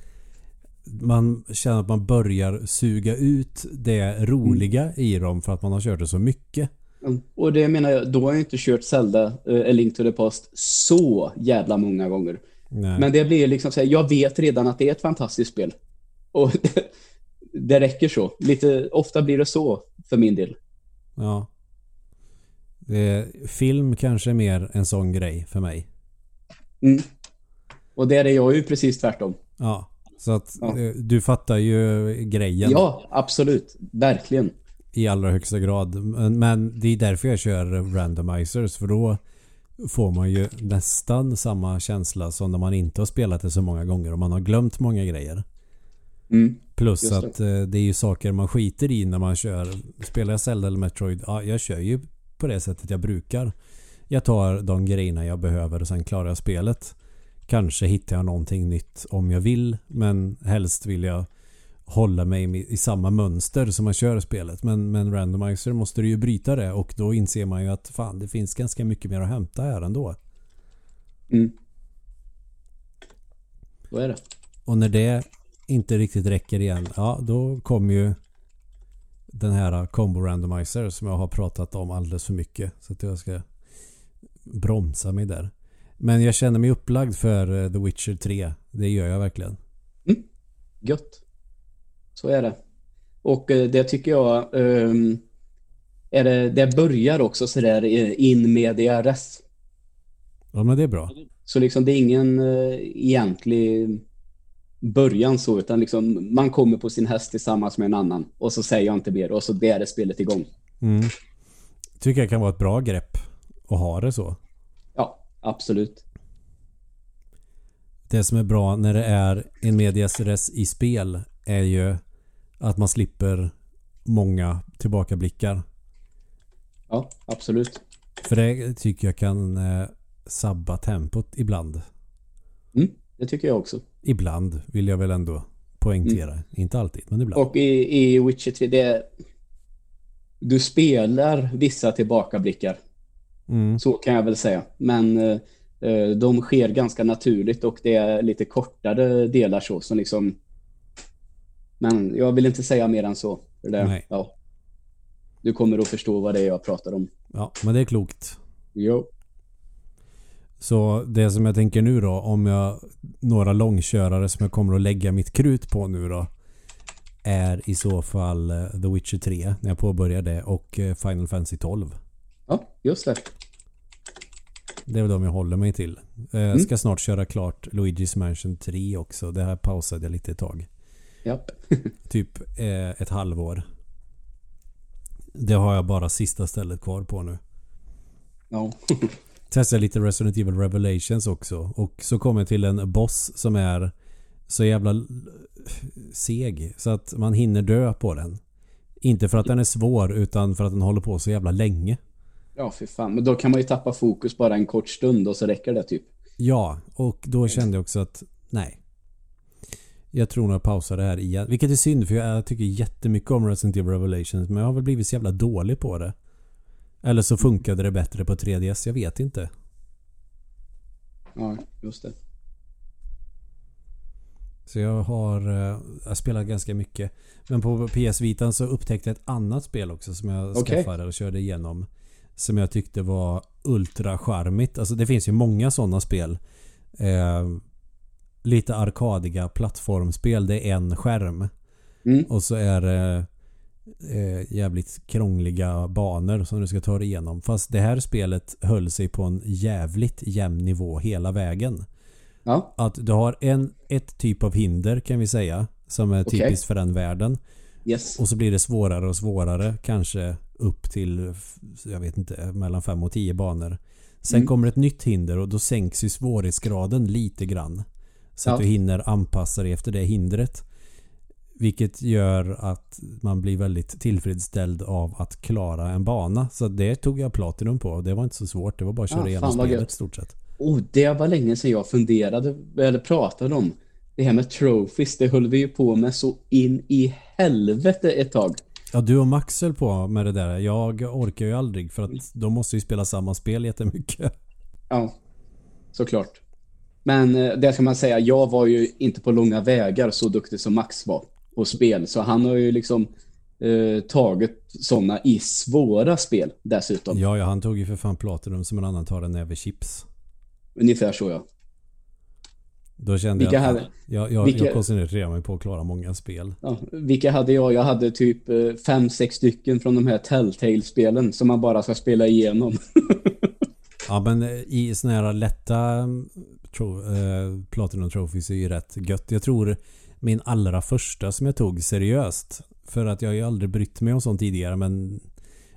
man känner att man börjar suga ut det roliga mm. i dem för att man har kört det så mycket. Och det menar jag, då har jag inte kört Zelda uh, A Link to the Past så jävla många gånger. Nej. Men det blir liksom så här, jag vet redan att det är ett fantastiskt spel. Och det, räcker så. Lite, ofta blir det så för min del. Ja. Det, film kanske är mer en sån grej för mig. Mm. Och där är jag ju precis tvärtom. Ja, så att ja. Eh, du fattar ju grejen. Ja, absolut. Verkligen. i allra högsta grad. Men, det är därför jag kör randomizers. För då får man ju nästan samma känsla som när man inte har spelat det så många gånger och man har glömt många grejer. Mm. Plus det. att eh, det är ju saker man skiter i när man kör. Spelar jag Zelda eller Metroid? Ja, jag kör ju på det sättet jag brukar. Jag tar de grejerna jag behöver och sen klarar jag spelet. Kanske hittar jag någonting nytt om jag vill. Men helst vill jag hålla mig i samma mönster som man kör spelet. Men med en randomizer måste du ju bryta det och då inser man ju att fan det finns ganska mycket mer att hämta här ändå. Mm. Så är det. Och när det inte riktigt räcker igen, ja då kommer ju den här combo randomizer som jag har pratat om alldeles för mycket. Så att jag ska bromsa mig där. Men jag känner mig upplagd för eh, The Witcher 3. Det gör jag verkligen. Gött. Så är det. Och eh, det tycker jag ehm, är det, det börjar också sådär eh, in media res. Ja men det är bra. Så liksom det är ingen eh, egentlig början så utan liksom man kommer på sin häst tillsammans med en annan och så säger jag inte mer och så är spelet igång. Mm. Tycker jag kan vara ett bra grepp att ha det så. Absolut. Det som är bra när det är en medias res i spel är ju att man slipper många tillbakablickar. Ja, absolut. För det tycker jag kan eh, sabba tempot ibland. Mm, det tycker jag också. Ibland vill jag väl ändå poängtera. Inte alltid, men ibland. Och i, i Witcher 3, det du spelar vissa tillbakablickar. Mm. Så kan jag väl säga. Men eh, eh, de sker ganska naturligt och det är lite kortare delar så som liksom men jag vill inte säga mer än så. För det, Nej. Ja. Du kommer att förstå vad det är jag pratar om. Ja, men det är klokt. Jo. Så det som jag tänker nu då, om jag några långkörare som jag kommer att lägga mitt krut på nu då är i så fall eh, The Witcher 3 när jag påbörjar det och eh, Final Fantasy 12. Ja, just det. Det är väl de jag håller mig till. Eh, Jag Mm. ska snart köra klart Luigi's Mansion 3 också. Det här pausade jag lite ett tag. Ja. Typ eh, ett halvår. Det har jag bara sista stället kvar på nu. ja. Testade lite Resident Evil Revelations också. Och så kom jag till en boss som är så jävla seg. Så att man hinner dö på den. Inte för att den är svår utan för att den håller på så jävla länge. Ja, för fan. Men då kan man ju tappa fokus bara en kort stund och så räcker det typ. Ja, och då kände jag också att nej. Jag tror nog jag pausar det här igen. Vilket är synd för jag tycker jättemycket om Resident Evil Revelations men jag har väl blivit så jävla dålig på det. Eller så funkade det bättre på 3DS, jag vet inte. Ja, just det. Så jag har eh, jag har spelat ganska mycket. Men på PS Vitan så upptäckte jag ett annat spel också som jag Okej. skaffade och körde igenom. Som jag tyckte var ultra charmigt. Alltså det finns ju många sådana spel. Eh, lite arkadiga plattformspel. Det är en skärm. Mm. Och så är det eh, jävligt krångliga banor som du ska ta dig igenom. Fast det här spelet höll sig på en jävligt jämn nivå hela vägen. Ja, Att du har en, ett typ av hinder kan vi säga. Som är Okej. typiskt för den världen. yes. Och så blir det svårare och svårare. Kanske upp till, jag vet inte, mellan fem och tio banor. Sen Mm. kommer ett nytt hinder och då sänks ju svårighetsgraden lite grann. Så att Ja. du hinner anpassa dig efter det hindret. Vilket gör att man blir väldigt tillfredsställd av att klara en bana. Så det tog jag Platinum på. Det var inte så svårt. Det var bara att köra Ah, igenom spelet gött. i stort sett. Oh, det var länge sedan jag funderade eller pratade om det här med trophies. Det höll vi ju på med så in i helvete ett tag. Ja, du och Max höll på med det där. Jag orkar ju aldrig för att de måste ju spela samma spel jättemycket. Ja, såklart. Men eh, det ska man säga, jag var ju inte på långa vägar så duktig som Max var på spel. Så han har ju liksom eh, tagit sådana i svåra spel dessutom. Ja, ja, han tog ju för fan Platinum som en annan tar en näve chips. Ungefär så ja. Då kände Vilka jag att hade- jag, jag, vilka- jag koncentrerar mig på att klara många spel. ja. Vilka hade jag? Jag hade typ eh, fem, sex stycken från de här Telltale-spelen som man bara ska spela igenom. Ja, men eh, i såna här lätta mm, tro, eh, Platinum Trophies är ju rätt gött. Jag tror min allra första som jag tog seriöst För att jag har ju aldrig brytt mig om sånt tidigare men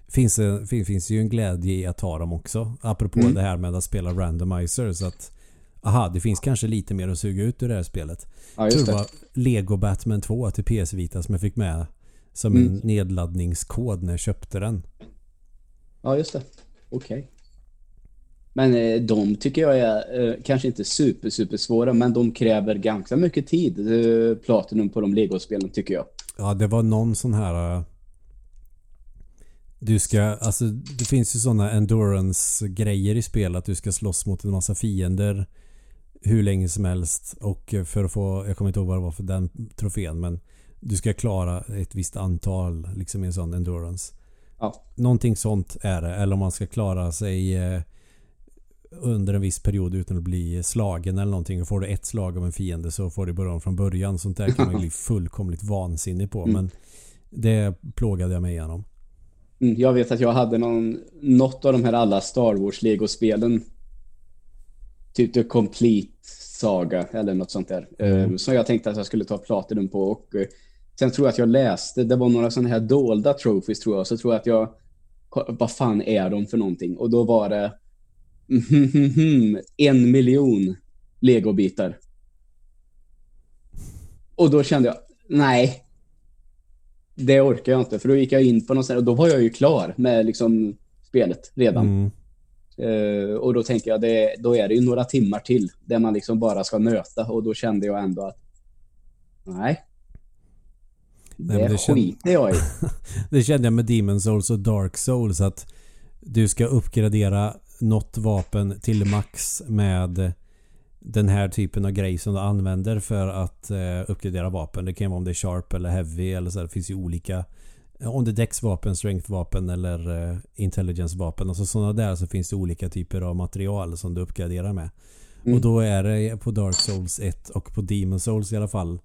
finns det finns, finns ju en glädje i att ta dem också. Apropå Mm. det här med att spela randomizer så att aha, det finns kanske lite mer att suga ut ur det här spelet. Ja, det var Lego Batman 2 till PS Vita som jag fick med som Mm. en nedladdningskod när jag köpte den. Ja, just det. Okej. Men eh, de tycker jag är eh, kanske inte super, super svåra, men de kräver ganska mycket tid. Eh, Platinum på de Lego-spelen tycker jag. Ja, det var någon sån här... Du ska, alltså det finns ju såna endurance-grejer i spel att du ska slåss mot en massa fiender hur länge som helst och för att få, jag kommer inte ihåg vad det var för den trofén men du ska klara ett visst antal liksom i en sån endurance. Ja. Någonting sånt är det. Eller om man ska klara sig eh, under en viss period utan att bli slagen eller någonting. Och får du ett slag av en fiende så får du börja om från början. Sånt där kan man bli fullkomligt vansinnig på. Mm. Men det plågade jag mig igenom. Mm, jag vet att jag hade någon, något av de här alla Star Wars Lego-spelen. Typ The Complete Saga eller något sånt där. Mm. Eh, som jag tänkte att jag skulle ta Platinum på. Och eh, sen tror jag att jag läste, det var några sådana här dolda trophies tror jag. Så tror jag att jag, vad fan är de för någonting? Och då var det en miljon legobitar. Och då kände jag, nej. Det orkar jag inte. För då gick jag in på något sätt och då var jag ju klar med liksom spelet redan. Eh, och då tänker jag, det, då är det ju några timmar till där man liksom bara ska nöta. Och då kände jag ändå att nej. Det, Nej, det skiter jag i. Det kände jag med Demon Souls och Dark Souls att du ska uppgradera något vapen till max med den här typen av grej som du använder för att eh, uppgradera vapen. Det kan vara om det är sharp eller heavy eller så. här. Det finns ju olika om det är dexvapen, strengthvapen eller eh, intelligence-vapen. Alltså sådana där så finns det olika typer av material som du uppgraderar med. Mm. Och då är det på Dark Souls 1 och på Demon Souls i alla fall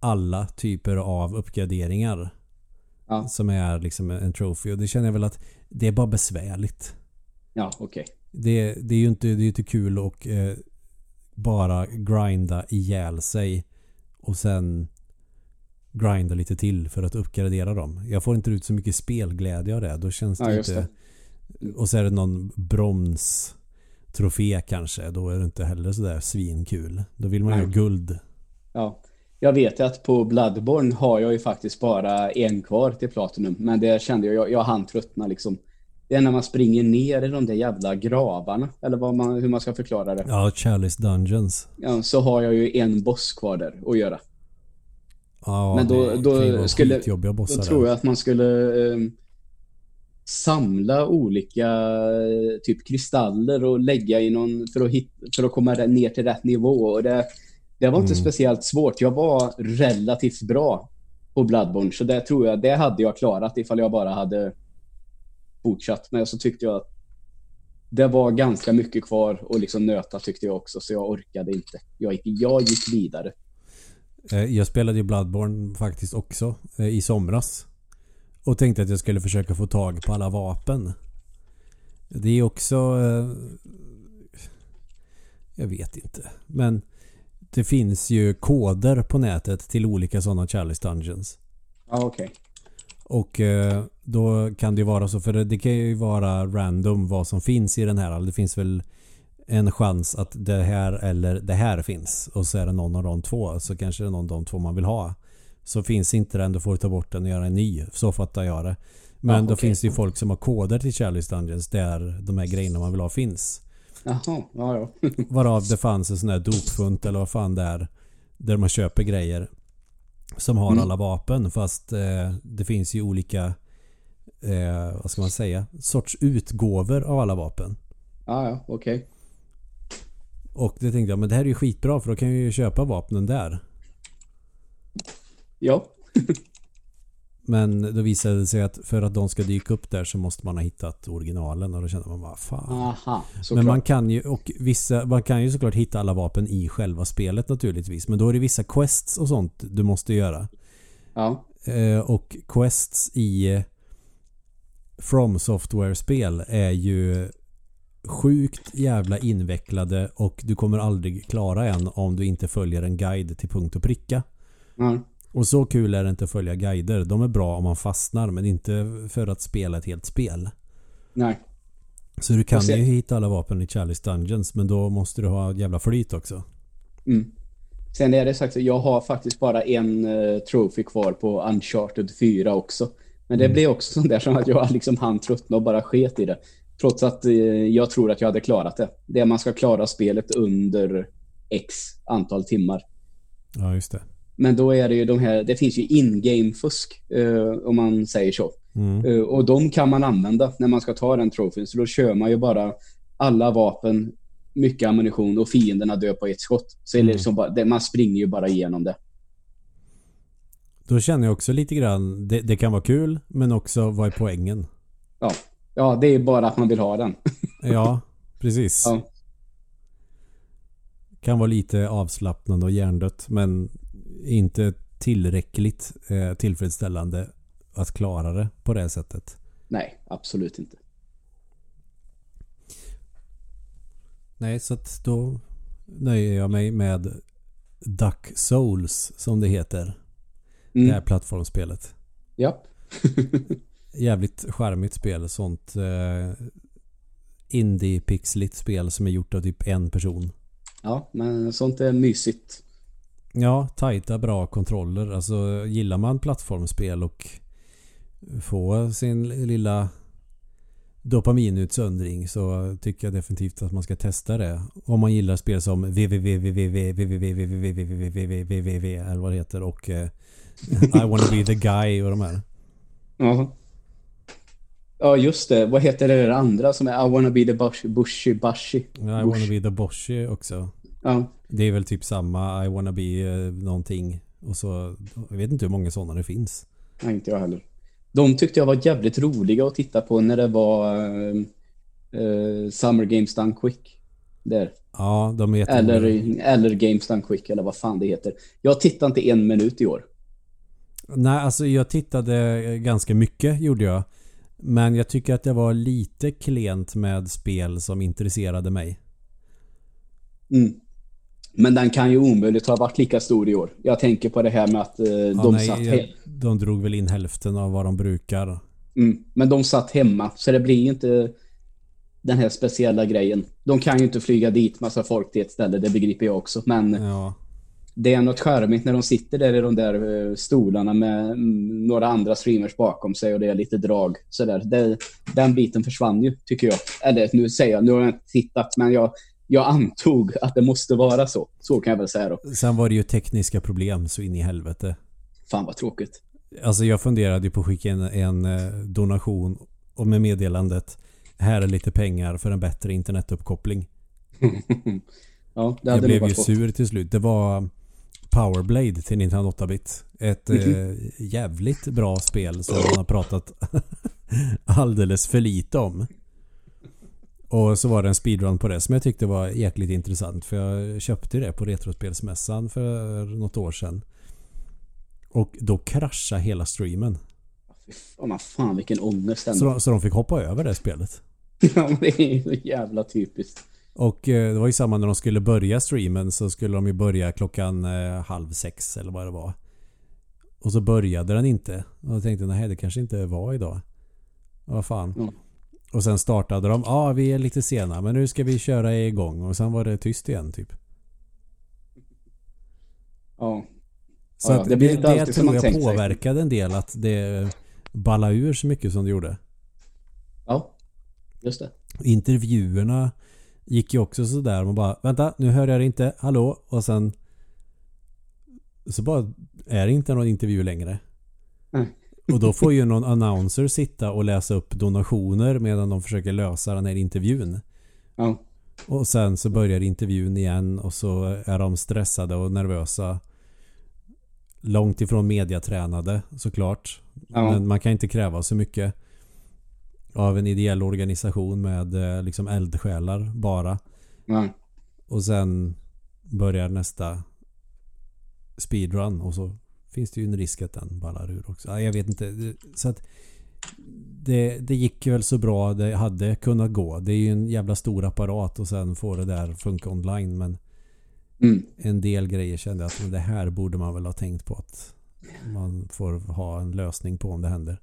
alla typer av uppgraderingar Ja, som är liksom en trophy. Och det känner jag väl att det är bara besvärligt. ja okej. Det, det är ju inte, det är inte kul att eh, bara grinda ihjäl sig och sen grinda lite till för att uppgradera dem. Jag får inte ut så mycket spelglädje av det. Då känns det Ja, inte... Och så är det någon brons trofé kanske. Då är det inte heller sådär svinkul. Då vill man ju ha guld. Ja. Jag vet ju att på Bloodborne har jag ju faktiskt bara en kvar till Platinum. Men det kände jag, jag, jag hann tröttna liksom. Det är när man springer ner i de där jävla gravarna. Eller vad man, hur man ska förklara det. Ja, Chalice Dungeons. Ja, så har jag ju en boss kvar där att göra. Ja, Men då- då skulle- Då tror jag att man skulle eh, samla olika eh, typ kristaller och lägga i någon för att, hit, för att komma ner till rätt nivå. Och det, det var inte Mm. speciellt svårt. Jag var relativt bra på Bloodborne. Så det tror jag, det hade jag klarat ifall jag bara hade fortsatt. Men så tyckte jag att det var ganska mycket kvar och liksom nöta tyckte jag också. Så jag orkade inte. Jag gick, jag gick vidare. Eh, Jag spelade ju Bloodborne faktiskt också eh, i somras. Och tänkte att jag skulle försöka få tag på alla vapen. Det är också... eh, Jag vet inte. Men det finns ju koder på nätet till olika sådana Chalice Dungeons. Ja, okej. Och eh, då kan det ju vara så, för det, det kan ju vara random vad som finns i den här. Det finns väl en chans att det här eller det här finns. Och så är det någon av de två. Så kanske det är någon av de två man vill ha. Så finns inte den, då får du ta bort den och göra en ny. Så fattar jag det. Men Ja, då okej. finns det ju folk som har koder till Chalice Dungeons där de här grejerna man vill ha finns. Jaha, ja, ja. Varav det fanns en sån här dopfunt eller vad fan det är. Där man köper grejer. Som har Mm. alla vapen fast eh, det finns ju olika eh, vad ska man säga? Sorts utgåvor av alla vapen. ja, ja okej. Och det tänkte jag, men det här är ju skitbra för då kan jag ju köpa vapnen där. Ja. Men då visade det sig att för att de ska dyka upp där så måste man ha hittat originalen och då kände man bara fan. Aha. Men man kan ju och vissa, man kan ju såklart hitta alla vapen i själva spelet naturligtvis. Men då är det vissa quests och sånt du måste göra. Ja, Eh, och quests i eh, From Software-spel är ju sjukt jävla invecklade och du kommer aldrig klara en om du inte följer en guide till punkt och pricka. ja. Och så kul är det inte att följa guider. De är bra om man fastnar men inte för att spela ett helt spel. Nej. Så du kan ju hitta alla vapen i Chalice Dungeons men då måste du ha ett jävla flyt också. Mm. Sen är det sagt att jag har faktiskt bara en uh, trophy kvar på Uncharted 4 också. Men det Mm. blev också sånt där som att jag liksom hann tröttna och bara sket i det. Trots att eh, jag tror att jag hade klarat det. Det är man ska klara spelet under X antal timmar. Ja, just det. Men då är det ju de här, det finns ju in-game-fusk eh, om man säger så. Mm. Eh, och de kan man använda när man ska ta den trofén. Så då kör man ju bara alla vapen, mycket ammunition och fienderna dör på ett skott. Så Mm. liksom bara, man springer ju bara igenom det. Då känner jag också lite grann, det, det kan vara kul men också vad är poängen? Ja. Ja, det är bara att man vill ha den. Ja, precis. Ja. Kan vara lite avslappnande och hjärndött men inte tillräckligt eh, tillfredsställande att klara det på det sättet. Nej, absolut inte. Nej, så att då nöjer jag mig med Duck Souls som det heter. Det här Mm. plattformsspelet. Ja. Jävligt charmigt spel. Sånt eh, indie-pixligt spel som är gjort av typ en person. ja, men sånt är mysigt. Ja, tajta bra kontroller. Alltså gillar man plattformsspel och få sin lilla dopaminutsöndring så tycker jag definitivt att man ska testa det. Om man gillar spel som www eller vad det heter och eh, I wanna be the guy och de här. Ja. Ja, just det. Vad heter det där andra som är I wanna be the bush, bushy bushy? I wanna be the Boshi också. Ja. Det är väl typ samma I wanna be eh, någonting och så jag vet inte hur många sådana det finns. Nej, inte jag heller. De tyckte jag var jävligt roliga att titta på när det var eh, Summer Games Done Quick. Där. Ja, de är Eller, eller Games Done Quick eller vad fan det heter. Jag tittade inte en minut i år. Nej, alltså jag tittade ganska mycket gjorde jag. Men jag tycker att det var lite klent med spel som intresserade mig. Mm. Men den kan ju omöjligt ha varit lika stor i år. Jag tänker på det här med att eh, Ja, de nej, satt jag- he- de drog väl in hälften av vad de brukar. mm. Men de satt hemma, så det blir inte den här speciella grejen. De kan ju inte flyga dit massa folk till ett ställe, det begriper jag också. Men Ja, det är något charmigt när de sitter där i de där eh, stolarna med mm, några andra streamers bakom sig och det är lite drag. Sådär. Det, den biten försvann ju, tycker jag. Eller nu säger jag, nu har jag inte tittat, men jag, jag antog att det måste vara så. Så kan jag väl säga då. sen var det ju tekniska problem så in i helvete. Fan vad tråkigt. Alltså jag funderade ju på att skicka in en eh, donation och med meddelandet här är lite pengar för en bättre internetuppkoppling. ja, det Jag hade nog blev ju sur till slut. Det var Powerblade till Nintendo 8-bit. Ett eh, jävligt bra spel som man har pratat alldeles för lite om. Och så var det en speedrun på det som jag tyckte var jäkligt intressant. För jag köpte det på Retrospelsmässan för något år sedan. Och då kraschade hela streamen. Fy fan, fan vilken ångest Så de, så de fick hoppa över det spelet. Ja, men det är så jävla typiskt. Och eh, det var ju samma när de skulle börja streamen så skulle de ju börja klockan eh, halv sex eller vad det var. Och så började den inte. Och jag tänkte nej det kanske inte var idag. Vad fan. Ja. Och sen startade de. Ja ah, vi är lite sena men nu ska vi köra igång. Och sen var det tyst igen typ. Ja. Så Ja, att det det, det, som tror jag tänkt sig. påverkade en del att det ballade ur så mycket som det gjorde. ja, just det. Intervjuerna gick ju också sådär. Man bara vänta nu hör jag det inte. Hallå? Och sen så bara är det inte någon intervju längre. Nej. Och då får ju någon announcer sitta och läsa upp donationer medan de försöker lösa den här intervjun. Ja. Och sen så börjar intervjun igen och så är de stressade och nervösa. Långt ifrån mediatränade såklart. Ja. Men man kan inte kräva så mycket av en ideell organisation med eh, liksom eldsjälar bara. Ja. Och sen börjar nästa speedrun och så finns det ju en risk att den ballar ur också. Ja, jag vet inte. Så att det, det gick väl så bra det hade kunnat gå. Det är ju en jävla stor apparat och sen får det där funka online. Men Mm. en del grejer kände jag att det här borde man väl ha tänkt på att man får ha en lösning på om det händer.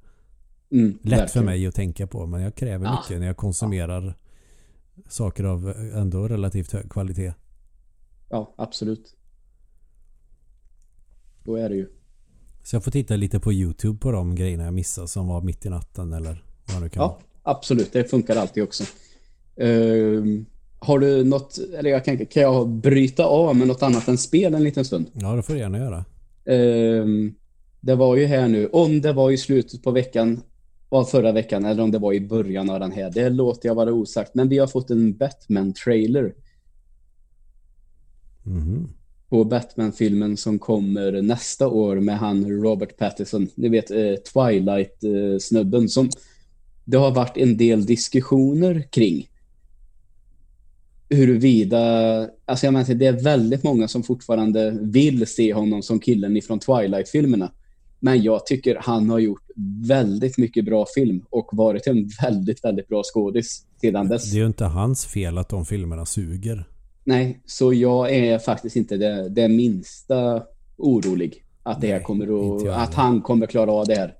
Mm, Lätt verkligen. för mig att tänka på men jag kräver Ja. mycket när jag konsumerar saker av ändå relativt hög kvalitet. Ja, absolut. Då är det ju. Så jag får titta lite på YouTube på de grejerna jag missade som var mitt i natten eller vad det nu kan Ja, vara. absolut. Det funkar alltid också. Ehm, har du något, eller jag kan, kan jag bryta av med något annat än spel en liten stund? Ja, det får du gärna göra. Ehm, det var ju här nu, om det var i slutet på veckan av förra veckan eller om det var i början av den här, det låter jag vara osagt. Men vi har fått en Batman-trailer Mhm. på Batman-filmen som kommer nästa år med han Robert Pattinson. Ni vet eh, Twilight-snubben som det har varit en del diskussioner kring. Huruvida, alltså jag menar det är väldigt många som fortfarande vill se honom som killen ifrån Twilight-filmerna. Men jag tycker han har gjort väldigt mycket bra film och varit en väldigt, väldigt bra skådis sedan dess. Det är ju inte hans fel att de filmerna suger. Nej, så jag är faktiskt inte det, det minsta orolig att det här Nej, kommer att, att han kommer klara av det här.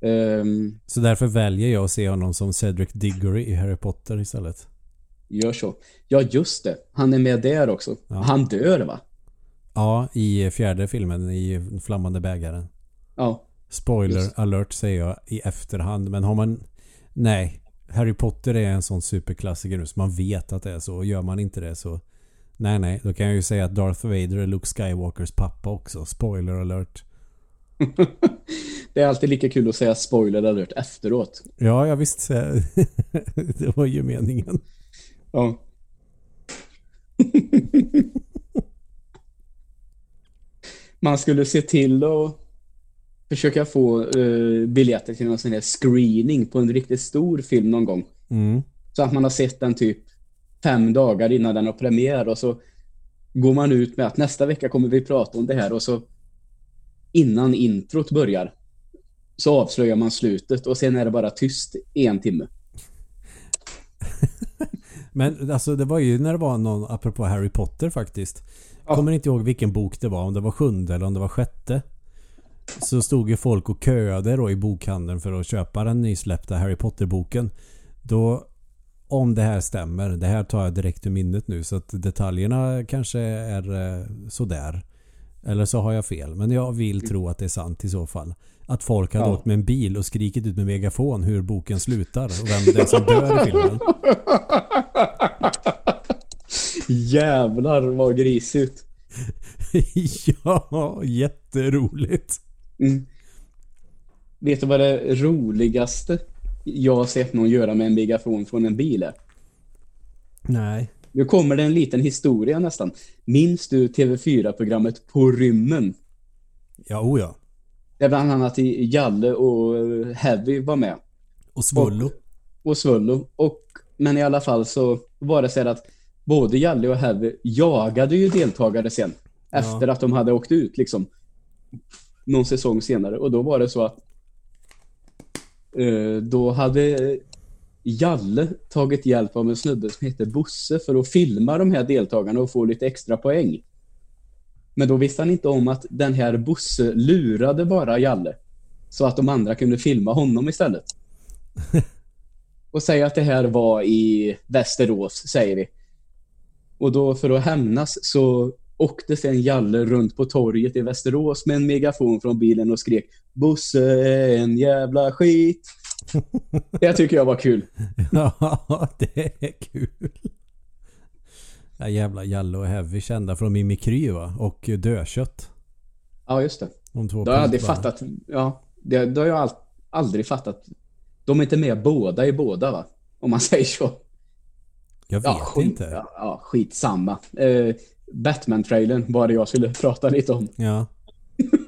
Ehm, Så därför väljer jag att se honom som Cedric Diggory i Harry Potter istället. gör så. Ja, just det. Han är med där också. Ja. Han dör, va? Ja, i fjärde filmen i Flammande bägaren. Ja. Spoiler Just. alert säger jag i efterhand. Men har man... Nej. Harry Potter är en sån superklassiker nu så man vet att det är så. Och gör man inte det så... Nej, nej. Då kan jag ju säga att Darth Vader är Luke Skywalkers pappa också. Spoiler alert. Det är alltid lika kul att säga spoiler alert efteråt. Ja, jag visst. det var ju meningen. Ja. Man skulle se till att försöka få eh, biljetter till någon sån här screening på en riktigt stor film någon gång. Mm. Så att man har sett den typ fem dagar innan den har premiär och så går man ut med att nästa vecka kommer vi prata om det här och så innan introt börjar så avslöjar man slutet och sen är det bara tyst i en timme. Men alltså det var ju när det var någon, apropå Harry Potter faktiskt. Ja. Kommer inte ihåg vilken bok det var, om det var sjunde eller om det var sjätte. Så stod ju folk och köade då i bokhandeln för att köpa den nysläppta Harry Potter-boken. Då, om det här stämmer, det här tar jag direkt ur minnet nu så att detaljerna kanske är eh, sådär. Eller så har jag fel, men jag vill tro att det är sant i så fall. Att folk hade Ja. åkt med en bil och skrikit ut med megafon hur boken slutar och vem det är som dör i filmen. Jävlar vad grisigt. ja, jätteroligt. Mm. Vet du vad det roligaste jag har sett någon göra med en megafon från en bil är? Nej. Nu kommer det en liten historia nästan. Minns du TV4-programmet På rymmen? Ja, o ja. Där bland annat Jalle och Heavy var med. Och Svullo. Och Svullo. Och, men i alla fall så var det så att både Jalle och Heavy jagade ju deltagare sen. Ja. Efter att de hade åkt ut liksom. Någon säsong senare. Och då var det så att eh, då hade Jalle tagit hjälp av en snubbe som heter Bosse för att filma de här deltagarna och få lite extra poäng. Men då visste han inte om att den här Bosse lurade bara Jalle. Så att de andra kunde filma honom istället. och säga att det här var i Västerås, säger vi. Och då för att hämnas så åkte sen Jalle runt på torget i Västerås med en megafon från bilen och skrek Bosse är en jävla skit. Det tycker jag var kul. Ja, det är kul. Ja, jävla Jalle och Heavy kända från Mimikry va? Och Dödkött. Ja, just det. De två Det har jag aldrig fattat. Ja, det, det har jag all, aldrig fattat. De är inte med båda i båda va? Om man säger så. Jag vet Ja, skit, inte. Ja, ja, skitsamma. Eh, Batman-trailern var det jag skulle prata lite om. Ja.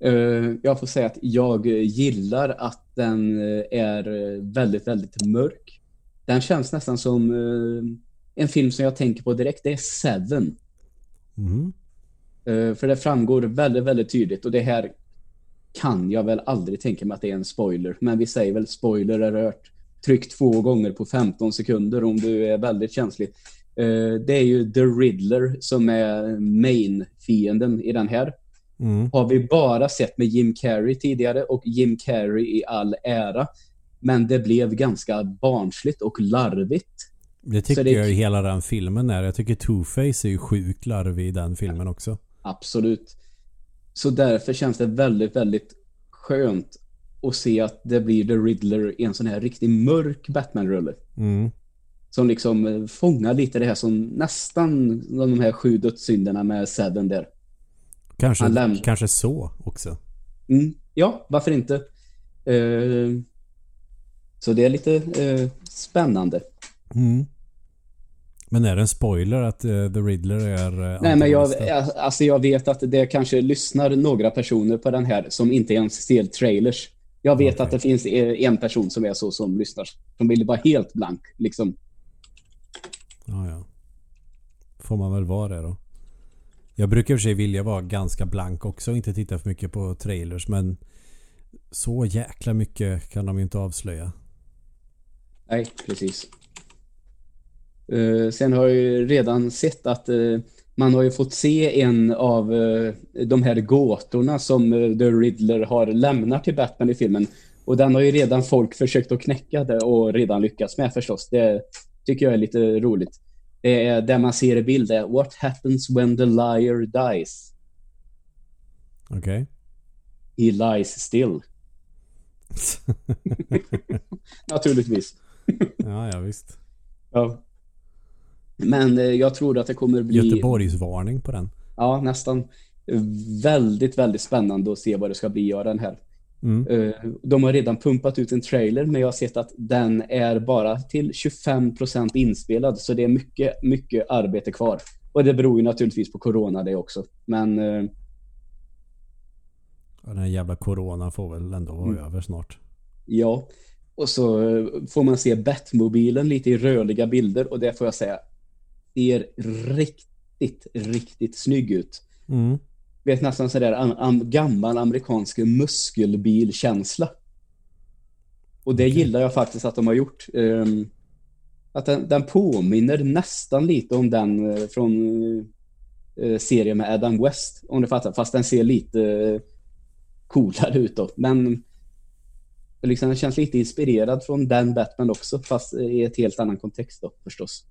Eh, jag får säga att jag gillar att den eh, är väldigt, väldigt mörk. Den känns nästan som eh, en film som jag tänker på direkt. Det är Seven. Eh, För det framgår väldigt, väldigt tydligt och det här kan jag väl aldrig tänka mig att det är en spoiler. Men vi säger väl spoiler är rört. Tryck två gånger på 15 sekunder om du är väldigt känslig. Eh, Det är ju The Riddler som är main-fienden i den här. Mm. har vi bara sett med Jim Carrey tidigare och Jim Carrey i all ära. Men det blev ganska barnsligt och larvigt. Det tycker det- jag i hela den filmen är. Jag tycker Two-Face är ju sjukt larvig i den filmen också. Absolut. Så därför känns det väldigt, väldigt skönt att se att det blir The Riddler i en sån här riktigt mörk Batman-rulle. Mm. Som liksom eh, fångar lite det här som nästan de här sju dödssynderna med Seven där. Kanske, kanske så också. Mm, ja, varför inte? Eh, så det är lite eh, spännande. Mm. Men är det en spoiler att eh, The Riddler är Nej, men jag, alltså jag vet att det kanske lyssnar några personer på den här som inte ens ser trailers. Jag vet Okej. att det finns en person som är så som lyssnar. Som vill vara helt blank. Liksom. Ja, ja. Får man väl vara det då. Jag brukar i och för sig vilja vara ganska blank också och inte titta för mycket på trailers men så jäkla mycket kan de ju inte avslöja. Nej, precis. Uh, sen har jag ju redan sett att uh, man har ju fått se en av uh, de här gåtorna som uh, The Riddler har lämnat till Batman i filmen. Och den har ju redan folk försökt att knäcka det och redan lyckats med förstås. Det tycker jag är lite roligt. Det är där man ser i bild är What happens when the liar dies? Okej? He lies still. Naturligtvis. ja, ja visst. Ja. Men eh, jag tror att det kommer bli... Göteborgsvarning på den. Ja, nästan. Väldigt, väldigt spännande att se vad det ska bli av den här. Mm. Eh, De har redan pumpat ut en trailer, men jag har sett att den är bara till 25% inspelad, så det är mycket, mycket arbete kvar. Och det beror ju naturligtvis på corona det också. Men eh, Och den jävla corona får väl ändå vara Mm. över snart. ja. Och så eh, får man se Batmobilen lite i rörliga bilder och det får jag säga ser riktigt, riktigt snygg ut. Mm. Vet nästan sådär am, am, gammal amerikansk muskelbilkänsla. Och det gillar jag faktiskt att de har gjort. Ehm, att den, den påminner nästan lite om den eh, från uh, serien med Adam West, om du fattar. Fast den ser lite eh, coolare ut då. Men liksom, den känns lite inspirerad från den Batman också, fast i ett helt annan kontext då förstås.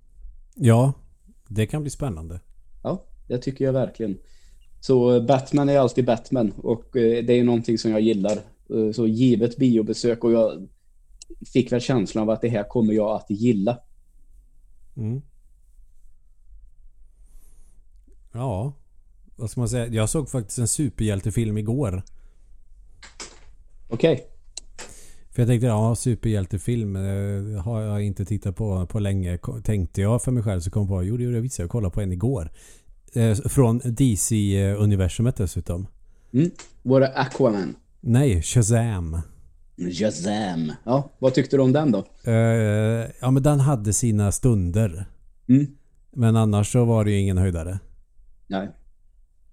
Ja, det kan bli spännande. Ja, det tycker jag verkligen. Så eh, Batman är alltid Batman och eh, det är någonting som jag gillar. Eh, Så givet biobesök och jag fick väl känslan av att det här kommer jag att gilla. Mm. Ja, vad ska man säga? Jag såg faktiskt en superhjältefilm igår. Okej. För jag tänkte, ja superhjältefilm har jag inte tittat på på länge. Tänkte jag för mig själv så kom jag på, jo det gjorde jag visst. Jag kollade på en igår. Eh, från DC-universumet dessutom. Mm. Var det Aquaman? Nej, Shazam. Shazam. Ja, vad tyckte du om den då? Eh, ja men den hade sina stunder. Mm. Men annars så var det ju ingen höjdare. Nej.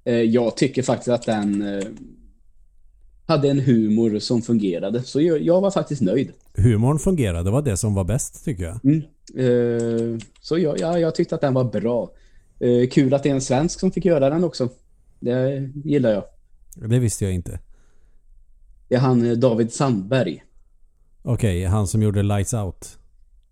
Eh, Jag tycker faktiskt att den eh, hade en humor som fungerade. Så jag, jag var faktiskt nöjd. Humorn fungerade, det var det som var bäst tycker jag. Mm. Så jag, ja, jag tyckte att den var bra. Eh, Kul att det är en svensk som fick göra den också. Det gillar jag. Det visste jag inte. Det är han eh, David Sandberg. Okej, han som gjorde Lights Out.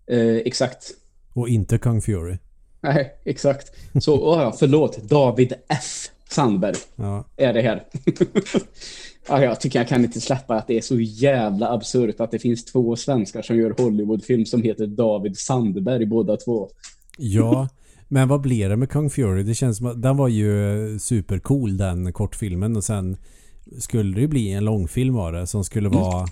Eh, exakt. Och inte Kung Fury. Nej, exakt. Så, åh, ja, förlåt. David F. Sandberg Ja. är det här. ja, jag tycker jag kan inte släppa att det är så jävla absurt att det finns två svenskar som gör Hollywoodfilm som heter David Sandberg båda två. Ja, men vad blev det med Kung Fury? Det känns som att den var ju supercool den kortfilmen och sen skulle det ju bli en långfilm av det som skulle vara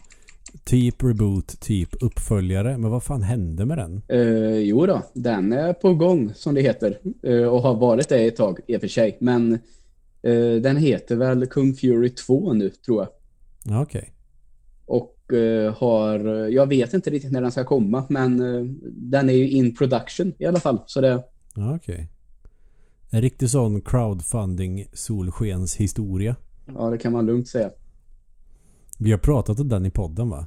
typ reboot, typ uppföljare. Men vad fan hände med den? Eh, jo då, den är på gång som det heter. Eh, och har varit det ett tag i och för sig. Men eh, den heter väl Kung Fury 2 nu tror jag. Ja, Okej. Och eh, har, jag vet inte riktigt när den ska komma. Men eh, den är ju in production i alla fall. Så det, Ja, okej. En riktig sån crowdfunding solskenshistoria. ja, det kan man lugnt säga. Vi har pratat om den i podden va?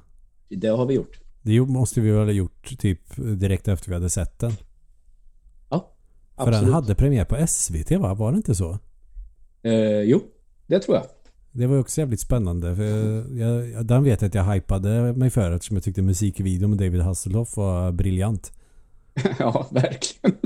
Det har vi gjort. Det måste vi väl ha gjort typ direkt efter vi hade sett den. Ja, För den absolut. hade premiär på SVT va? Var det inte så? Eh, jo, det tror jag. Det var också jävligt spännande. För jag, jag, den vet jag att jag hypade mig för eftersom jag tyckte musikvideon med David Hasselhoff var briljant. ja, verkligen.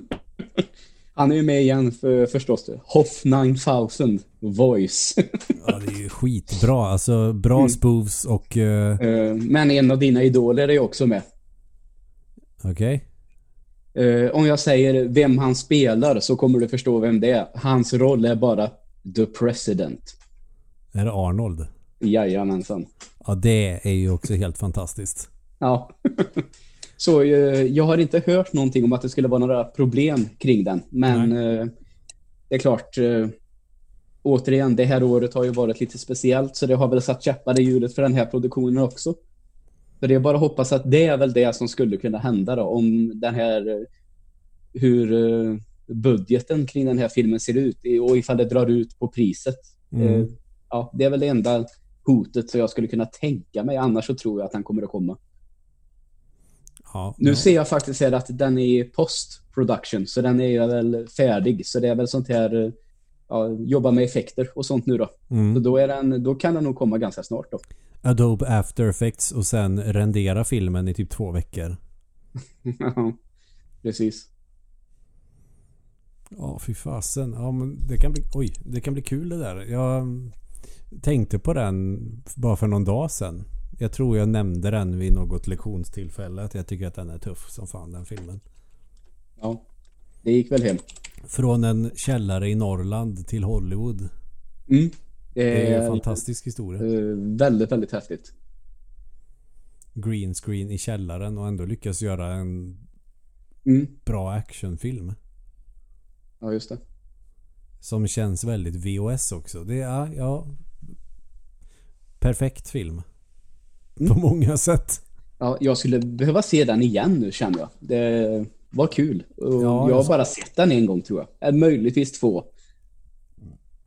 Han är ju med igen för, förstås. Hoff 9000 Voice. ja, det är ju skitbra. Alltså bra mm. spoofs och... Uh... Men en av dina idoler är ju också med. Okej. Okay. Uh, om jag säger vem han spelar så kommer du förstå vem det är. Hans roll är bara The President. Är det Arnold? Jajamensan. Ja, det är ju också helt fantastiskt. Ja. Så eh, jag har inte hört någonting om att det skulle vara några problem kring den. Men eh, det är klart, eh, återigen, det här året har ju varit lite speciellt så det har väl satt käppar i hjulet för den här produktionen också. Så det är bara att hoppas att det är väl det som skulle kunna hända då, om den här hur budgeten kring den här filmen ser ut och ifall det drar ut på priset. Mm. Ja, det är väl det enda hotet som jag skulle kunna tänka mig. Annars så tror jag att han kommer att komma. Ja, nu ja. ser jag faktiskt här att den är i post-production, så den är väl färdig. Så det är väl sånt här, ja, jobba med effekter och sånt nu då. Mm. Så då, är den, då kan den nog komma ganska snart då. Adobe After Effects och sen rendera filmen i typ två veckor. ja, precis. Ja, fy fasen. Ja, men det kan bli, oj, det kan bli kul det där. Jag tänkte på den bara för någon dag sedan. Jag tror jag nämnde den vid något lektionstillfälle. Att jag tycker att den är tuff som fan den filmen. Ja, det gick väl hem. Från en källare i Norrland till Hollywood. Mm. Det är en fantastisk historia. Uh, väldigt, väldigt häftigt. Green screen i källaren och ändå lyckas göra en mm. bra actionfilm. Ja, just det. Som känns väldigt VOS också. Det är, ja... Perfekt film. På många sätt. Ja, jag skulle behöva se den igen nu känner jag. Det var kul. Ja, jag har bara sett den en gång tror jag. Möjligtvis två.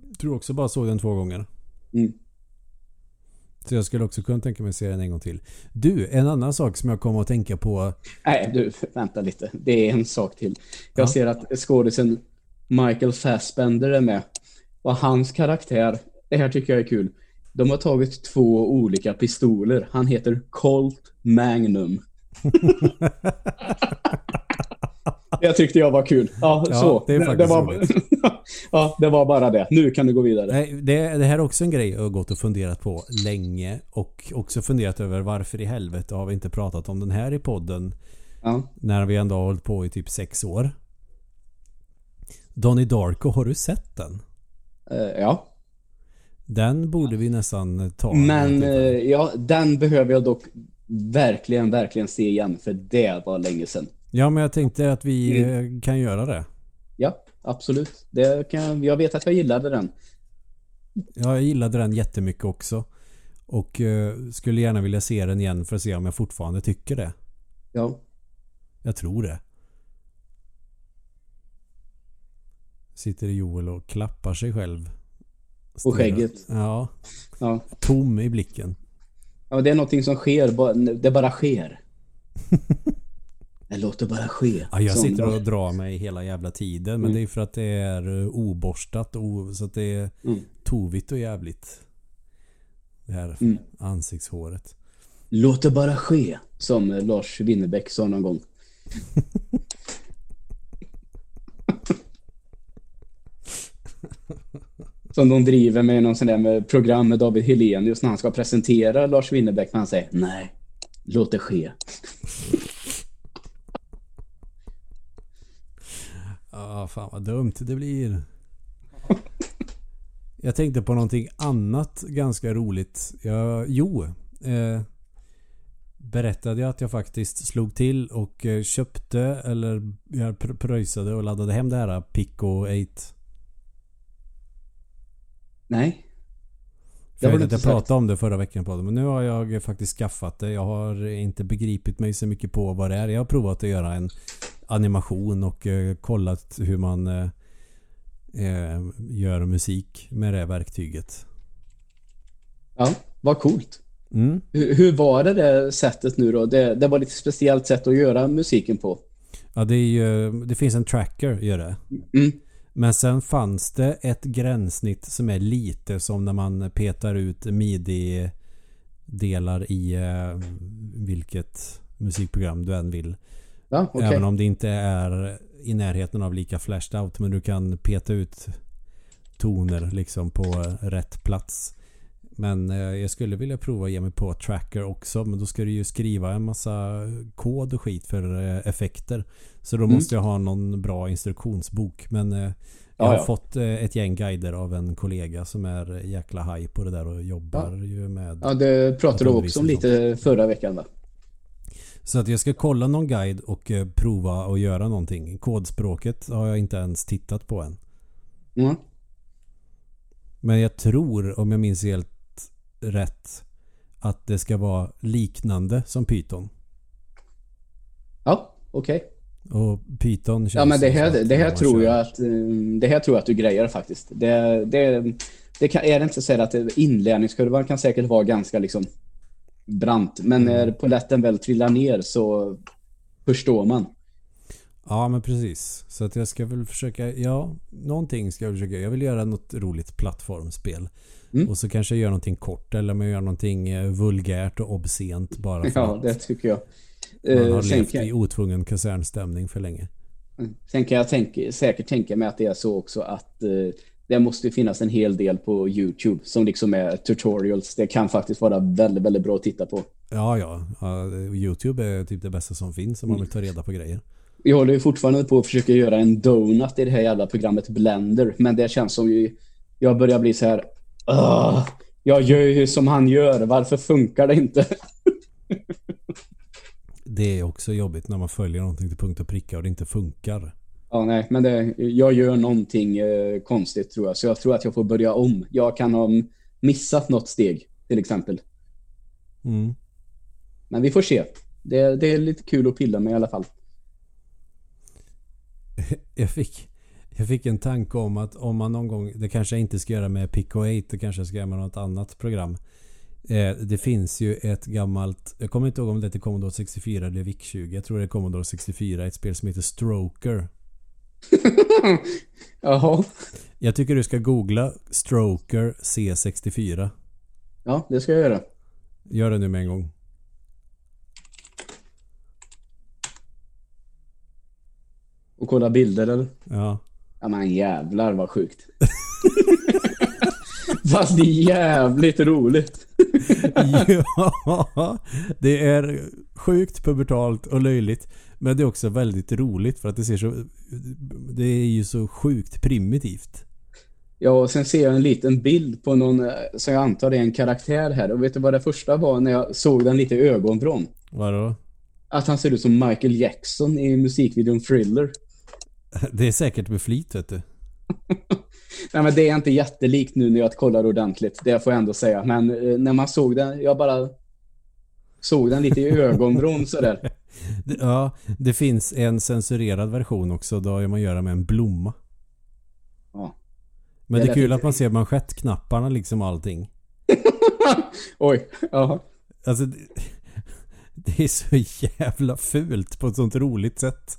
Jag tror också bara såg den två gånger. Mm. Så jag skulle också kunna tänka mig att se den en gång till. Du, en annan sak som jag kommer att tänka på. Nej, du, vänta lite. Det är en sak till. Jag ja. ser att skådisen Michael Fassbender är med. Och hans karaktär, det här tycker jag är kul. De har tagit två olika pistoler. Han heter Colt Magnum. det tyckte jag var kul. Ja, ja så. Det, faktiskt det var, ja, det var bara det. Nu kan du gå vidare. Nej, det, det här är också en grej jag har gått och funderat på länge. Och också funderat över varför i helvete har vi inte pratat om den här i podden. Ja. När vi ändå har hållit på i typ sex år. Donnie Darko, har du sett den? Uh, ja. Den borde vi nästan ta. Men uh, ja, den behöver jag dock verkligen, verkligen se igen. För det var länge sedan. Ja, men jag tänkte att vi mm. kan göra det. Ja, absolut. Det kan, jag vet att jag gillade den. Ja, jag gillade den jättemycket också. Och uh, skulle gärna vilja se den igen för att se om jag fortfarande tycker det. Ja. Jag tror det. Sitter Joel och klappar sig själv. På skägget. Ja. ja. Tom i blicken. Ja, det är någonting som sker. Det bara sker. det låter bara ske. Ja, jag sitter och drar mig hela jävla tiden. Men mm. det är för att det är eh, oborstat. Så att det är mm. tovigt och jävligt. Det här mm. ansiktshåret. Låt det bara ske. Som Lars Winnerbäck sa någon gång. Som de driver med någon sån där med program med David Helenius när han ska presentera Lars Winnerbäck. Men han säger nej, låt det ske. Ja, ah, fan vad dumt det blir. Jag tänkte på någonting annat ganska roligt. Jag, jo, eh, berättade jag att jag faktiskt slog till och eh, köpte eller jag pröjsade och laddade hem det här Pico 8 Nej. Jag vet att jag pratade om det förra veckan på det, men nu har jag faktiskt skaffat det. Jag har inte begripit mig så mycket på vad det är. Jag har provat att göra en animation och uh, kollat hur man uh, uh, gör musik med det verktyget. Ja, vad coolt. Mm. Hur, hur, var det det sättet nu då? Det, det var lite speciellt sätt att göra musiken på. Ja, det, är ju, det finns en tracker, gör det. Mm. Men sen fanns det ett gränssnitt som är lite som när man petar ut midi-delar i eh, vilket musikprogram du än vill. Ja, okej. Även om det inte är i närheten av lika flashed out. Men du kan peta ut toner liksom på rätt plats. Men eh, jag skulle vilja prova att ge mig på tracker också. Men då ska du ju skriva en massa kod och skit för eh, effekter. Så då Mm. måste jag ha någon bra instruktionsbok. Men eh, jag Ja, har ja. fått ett gäng guider av en kollega som är jäkla haj på det där och jobbar ju med Ja, det pratade du också om lite förra veckan va? Så att jag ska kolla någon guide och prova att göra någonting. Kodspråket har jag inte ens tittat på än. Mm. Men jag tror, om jag minns helt rätt, att det ska vara liknande som Python. Ja, okej. Och Python känns Ja, men det här, det här tror kör- jag att eh, det här tror jag att du grejer faktiskt. Det, det, det kan, är det inte så att inlärningskurvan kan säkert vara ganska liksom brant, men Mm. när poletten väl trillar ner så förstår man. Ja, men precis. Så att jag ska väl försöka, ja, någonting ska jag försöka. Jag vill göra något roligt plattformsspel. Mm. Och så kanske jag gör någonting kort eller jag gör någonting eh, vulgärt och obscent bara för Ja, att det tycker jag. man Eh, har sen, levt kan, i otvungen kasernstämning för länge. sen kan jag tänka, säkert tänka mig att det är så också att eh, det måste finnas en hel del på YouTube som liksom är tutorials. Det kan faktiskt vara väldigt, väldigt bra att titta på. Ja, ja. ja Youtube är typ det bästa som finns om man vill ta reda på grejer. Vi håller ju fortfarande på att försöka göra en donut i det här jävla programmet Blender. Men det känns som ju... Jag börjar bli så här... "Ugh, jag gör ju som han gör. Varför funkar det inte? Det är också jobbigt när man följer någonting till punkt och pricka och det inte funkar. Ja, nej, men det, jag gör någonting eh, konstigt tror jag. Så jag tror att jag får börja om. Jag kan ha missat något steg, till exempel. Mm. Men vi får se. Det, det är lite kul att pilla med i alla fall. Jag fick, jag fick en tanke om att om man någon gång, det kanske jag inte ska göra med Pico 8, det kanske jag ska göra med något annat program. Eh, det finns ju ett gammalt, jag kommer inte ihåg om det är till Commodore 64 eller VIC-20. Jag tror det är Commodore 64, ett spel som heter Stroker. Jaha. Jag tycker du ska googla Stroker C64. Ja, det ska jag göra. Gör det nu med en gång. Och kolla bilder eller? Ja. Ja men jävlar vad sjukt. Fast det är jävligt roligt. ja, det är sjukt pubertalt och löjligt. Men det är också väldigt roligt för att det ser så... Det är ju så sjukt primitivt. Ja, och sen ser jag en liten bild på någon, eh, som jag antar är en karaktär här. Och vet du vad det första var när jag såg den lite i ögonvrån? Vadå? Att han ser ut som Michael Jackson i musikvideon Thriller. Det är säkert med flit vet du. Nej, men det är inte jättelikt nu när jag kollar ordentligt. Det får jag ändå säga. Men eh, när man såg den, jag bara såg den lite i ögonvrån sådär. Ja, det finns en censurerad version också. Då har man göra med en blomma. Ja. Men Det det är kul att man ser manschettknapparna liksom allting. Oj, ja. Alltså det, det är så jävla fult på ett sånt roligt sätt.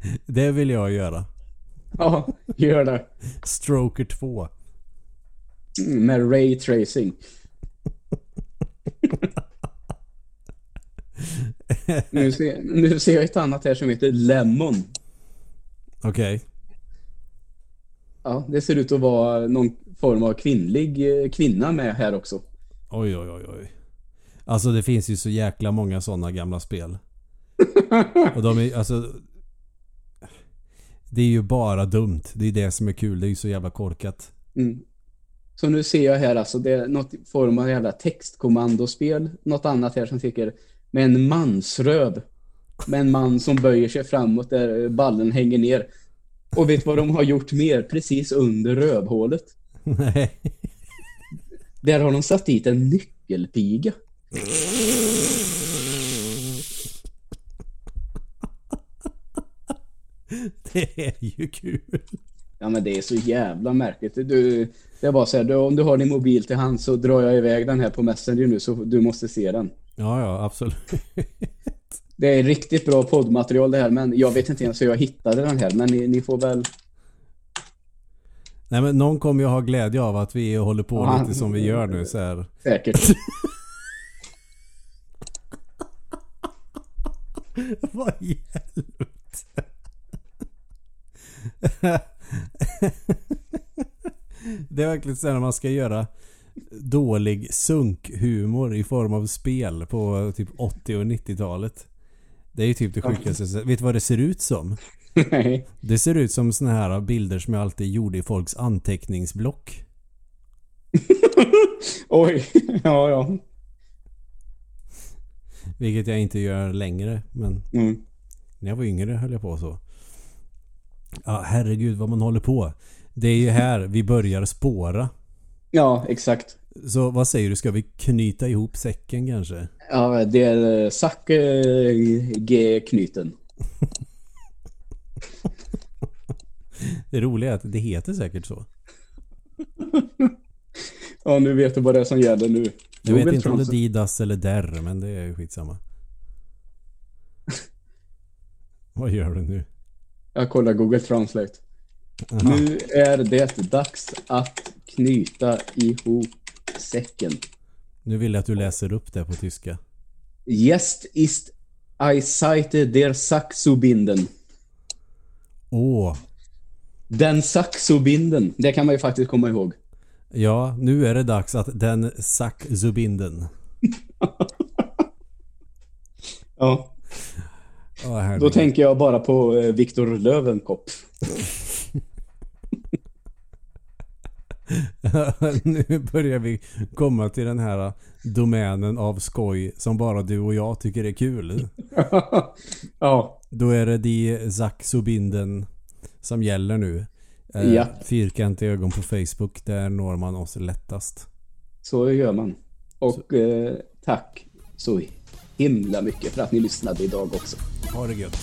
Det vill jag göra. Ja, gör det. Stroker 2. Mm, Med Ray Tracing. nu, ser, nu ser jag ett annat här som heter Lemon. Okej. Ja, det ser ut att vara någon form av kvinnlig eh, kvinna med här också. Oj, oj, oj, oj. Alltså det finns ju så jäkla många sådana gamla spel. Och de är alltså... Det är ju bara dumt. Det är det som är kul. Det är ju så jävla korkat. Mm. Så nu ser jag här alltså, det är något form av jävla textkommandospel. Något annat här som tycker med en mansröv. Med en man som böjer sig framåt där ballen hänger ner. Och vet vad de har gjort mer? Precis under rövhålet. Nej. Där har de satt dit en nyckelpiga. Det är ju kul. Ja men det är så jävla märkligt. Du, det är bara du, om du har din mobil till hand så drar jag iväg den här på Messenger nu så du måste se den. Ja, ja, absolut. Det är riktigt bra poddmaterial det här, men jag vet inte ens hur jag hittade den här. Men ni, ni får väl... Nej men någon kommer ju ha glädje av att vi håller på Ja, lite som vi gör nu så här. Säkert. Vad i helvete? Det är verkligen så när man ska göra dålig sunkhumor i form av spel på typ 80 och 90-talet. Det är ju typ det sjukaste. Vet du vad det ser ut som? Nej. Det ser ut som såna här bilder som jag alltid gjorde i folks anteckningsblock. Oj. Ja, ja. Vilket jag inte gör längre. Men Mm. när jag var yngre höll jag på så. Ja, herregud vad man håller på. Det är ju här vi börjar spåra. Ja, exakt. Så vad säger du? Ska vi knyta ihop säcken kanske? Ja, det är eh, Zack eh, G-knyten. Det roliga är att det heter säkert så. Ja, nu vet du vad det är som gäller nu. Jag vet inte om det är. Didas eller Der, men det är ju skitsamma. Vad gör du nu? Jag kollar Google Translate. Aha. Nu är det dags att knyta ihop säcken. Nu vill jag att du läser upp det på tyska. Jetzt ist I Seite der Saxobinden. Åh, Den Saxobinden. Det kan man ju faktiskt komma ihåg. ja, nu är det dags att den Sack Zubinden. Ja, Åh, då tänker jag bara på eh, Viktor Löwenkopp. nu börjar vi komma till den här domänen av skoj som bara du och jag tycker är kul. ja, Då är det de Zack Zubinden som gäller nu. Eh, Ja. Fyrkantiga ögon på Facebook, där når man oss lättast. så gör man. Och eh, tack så himla mycket för att ni lyssnade idag också. Ha det gött.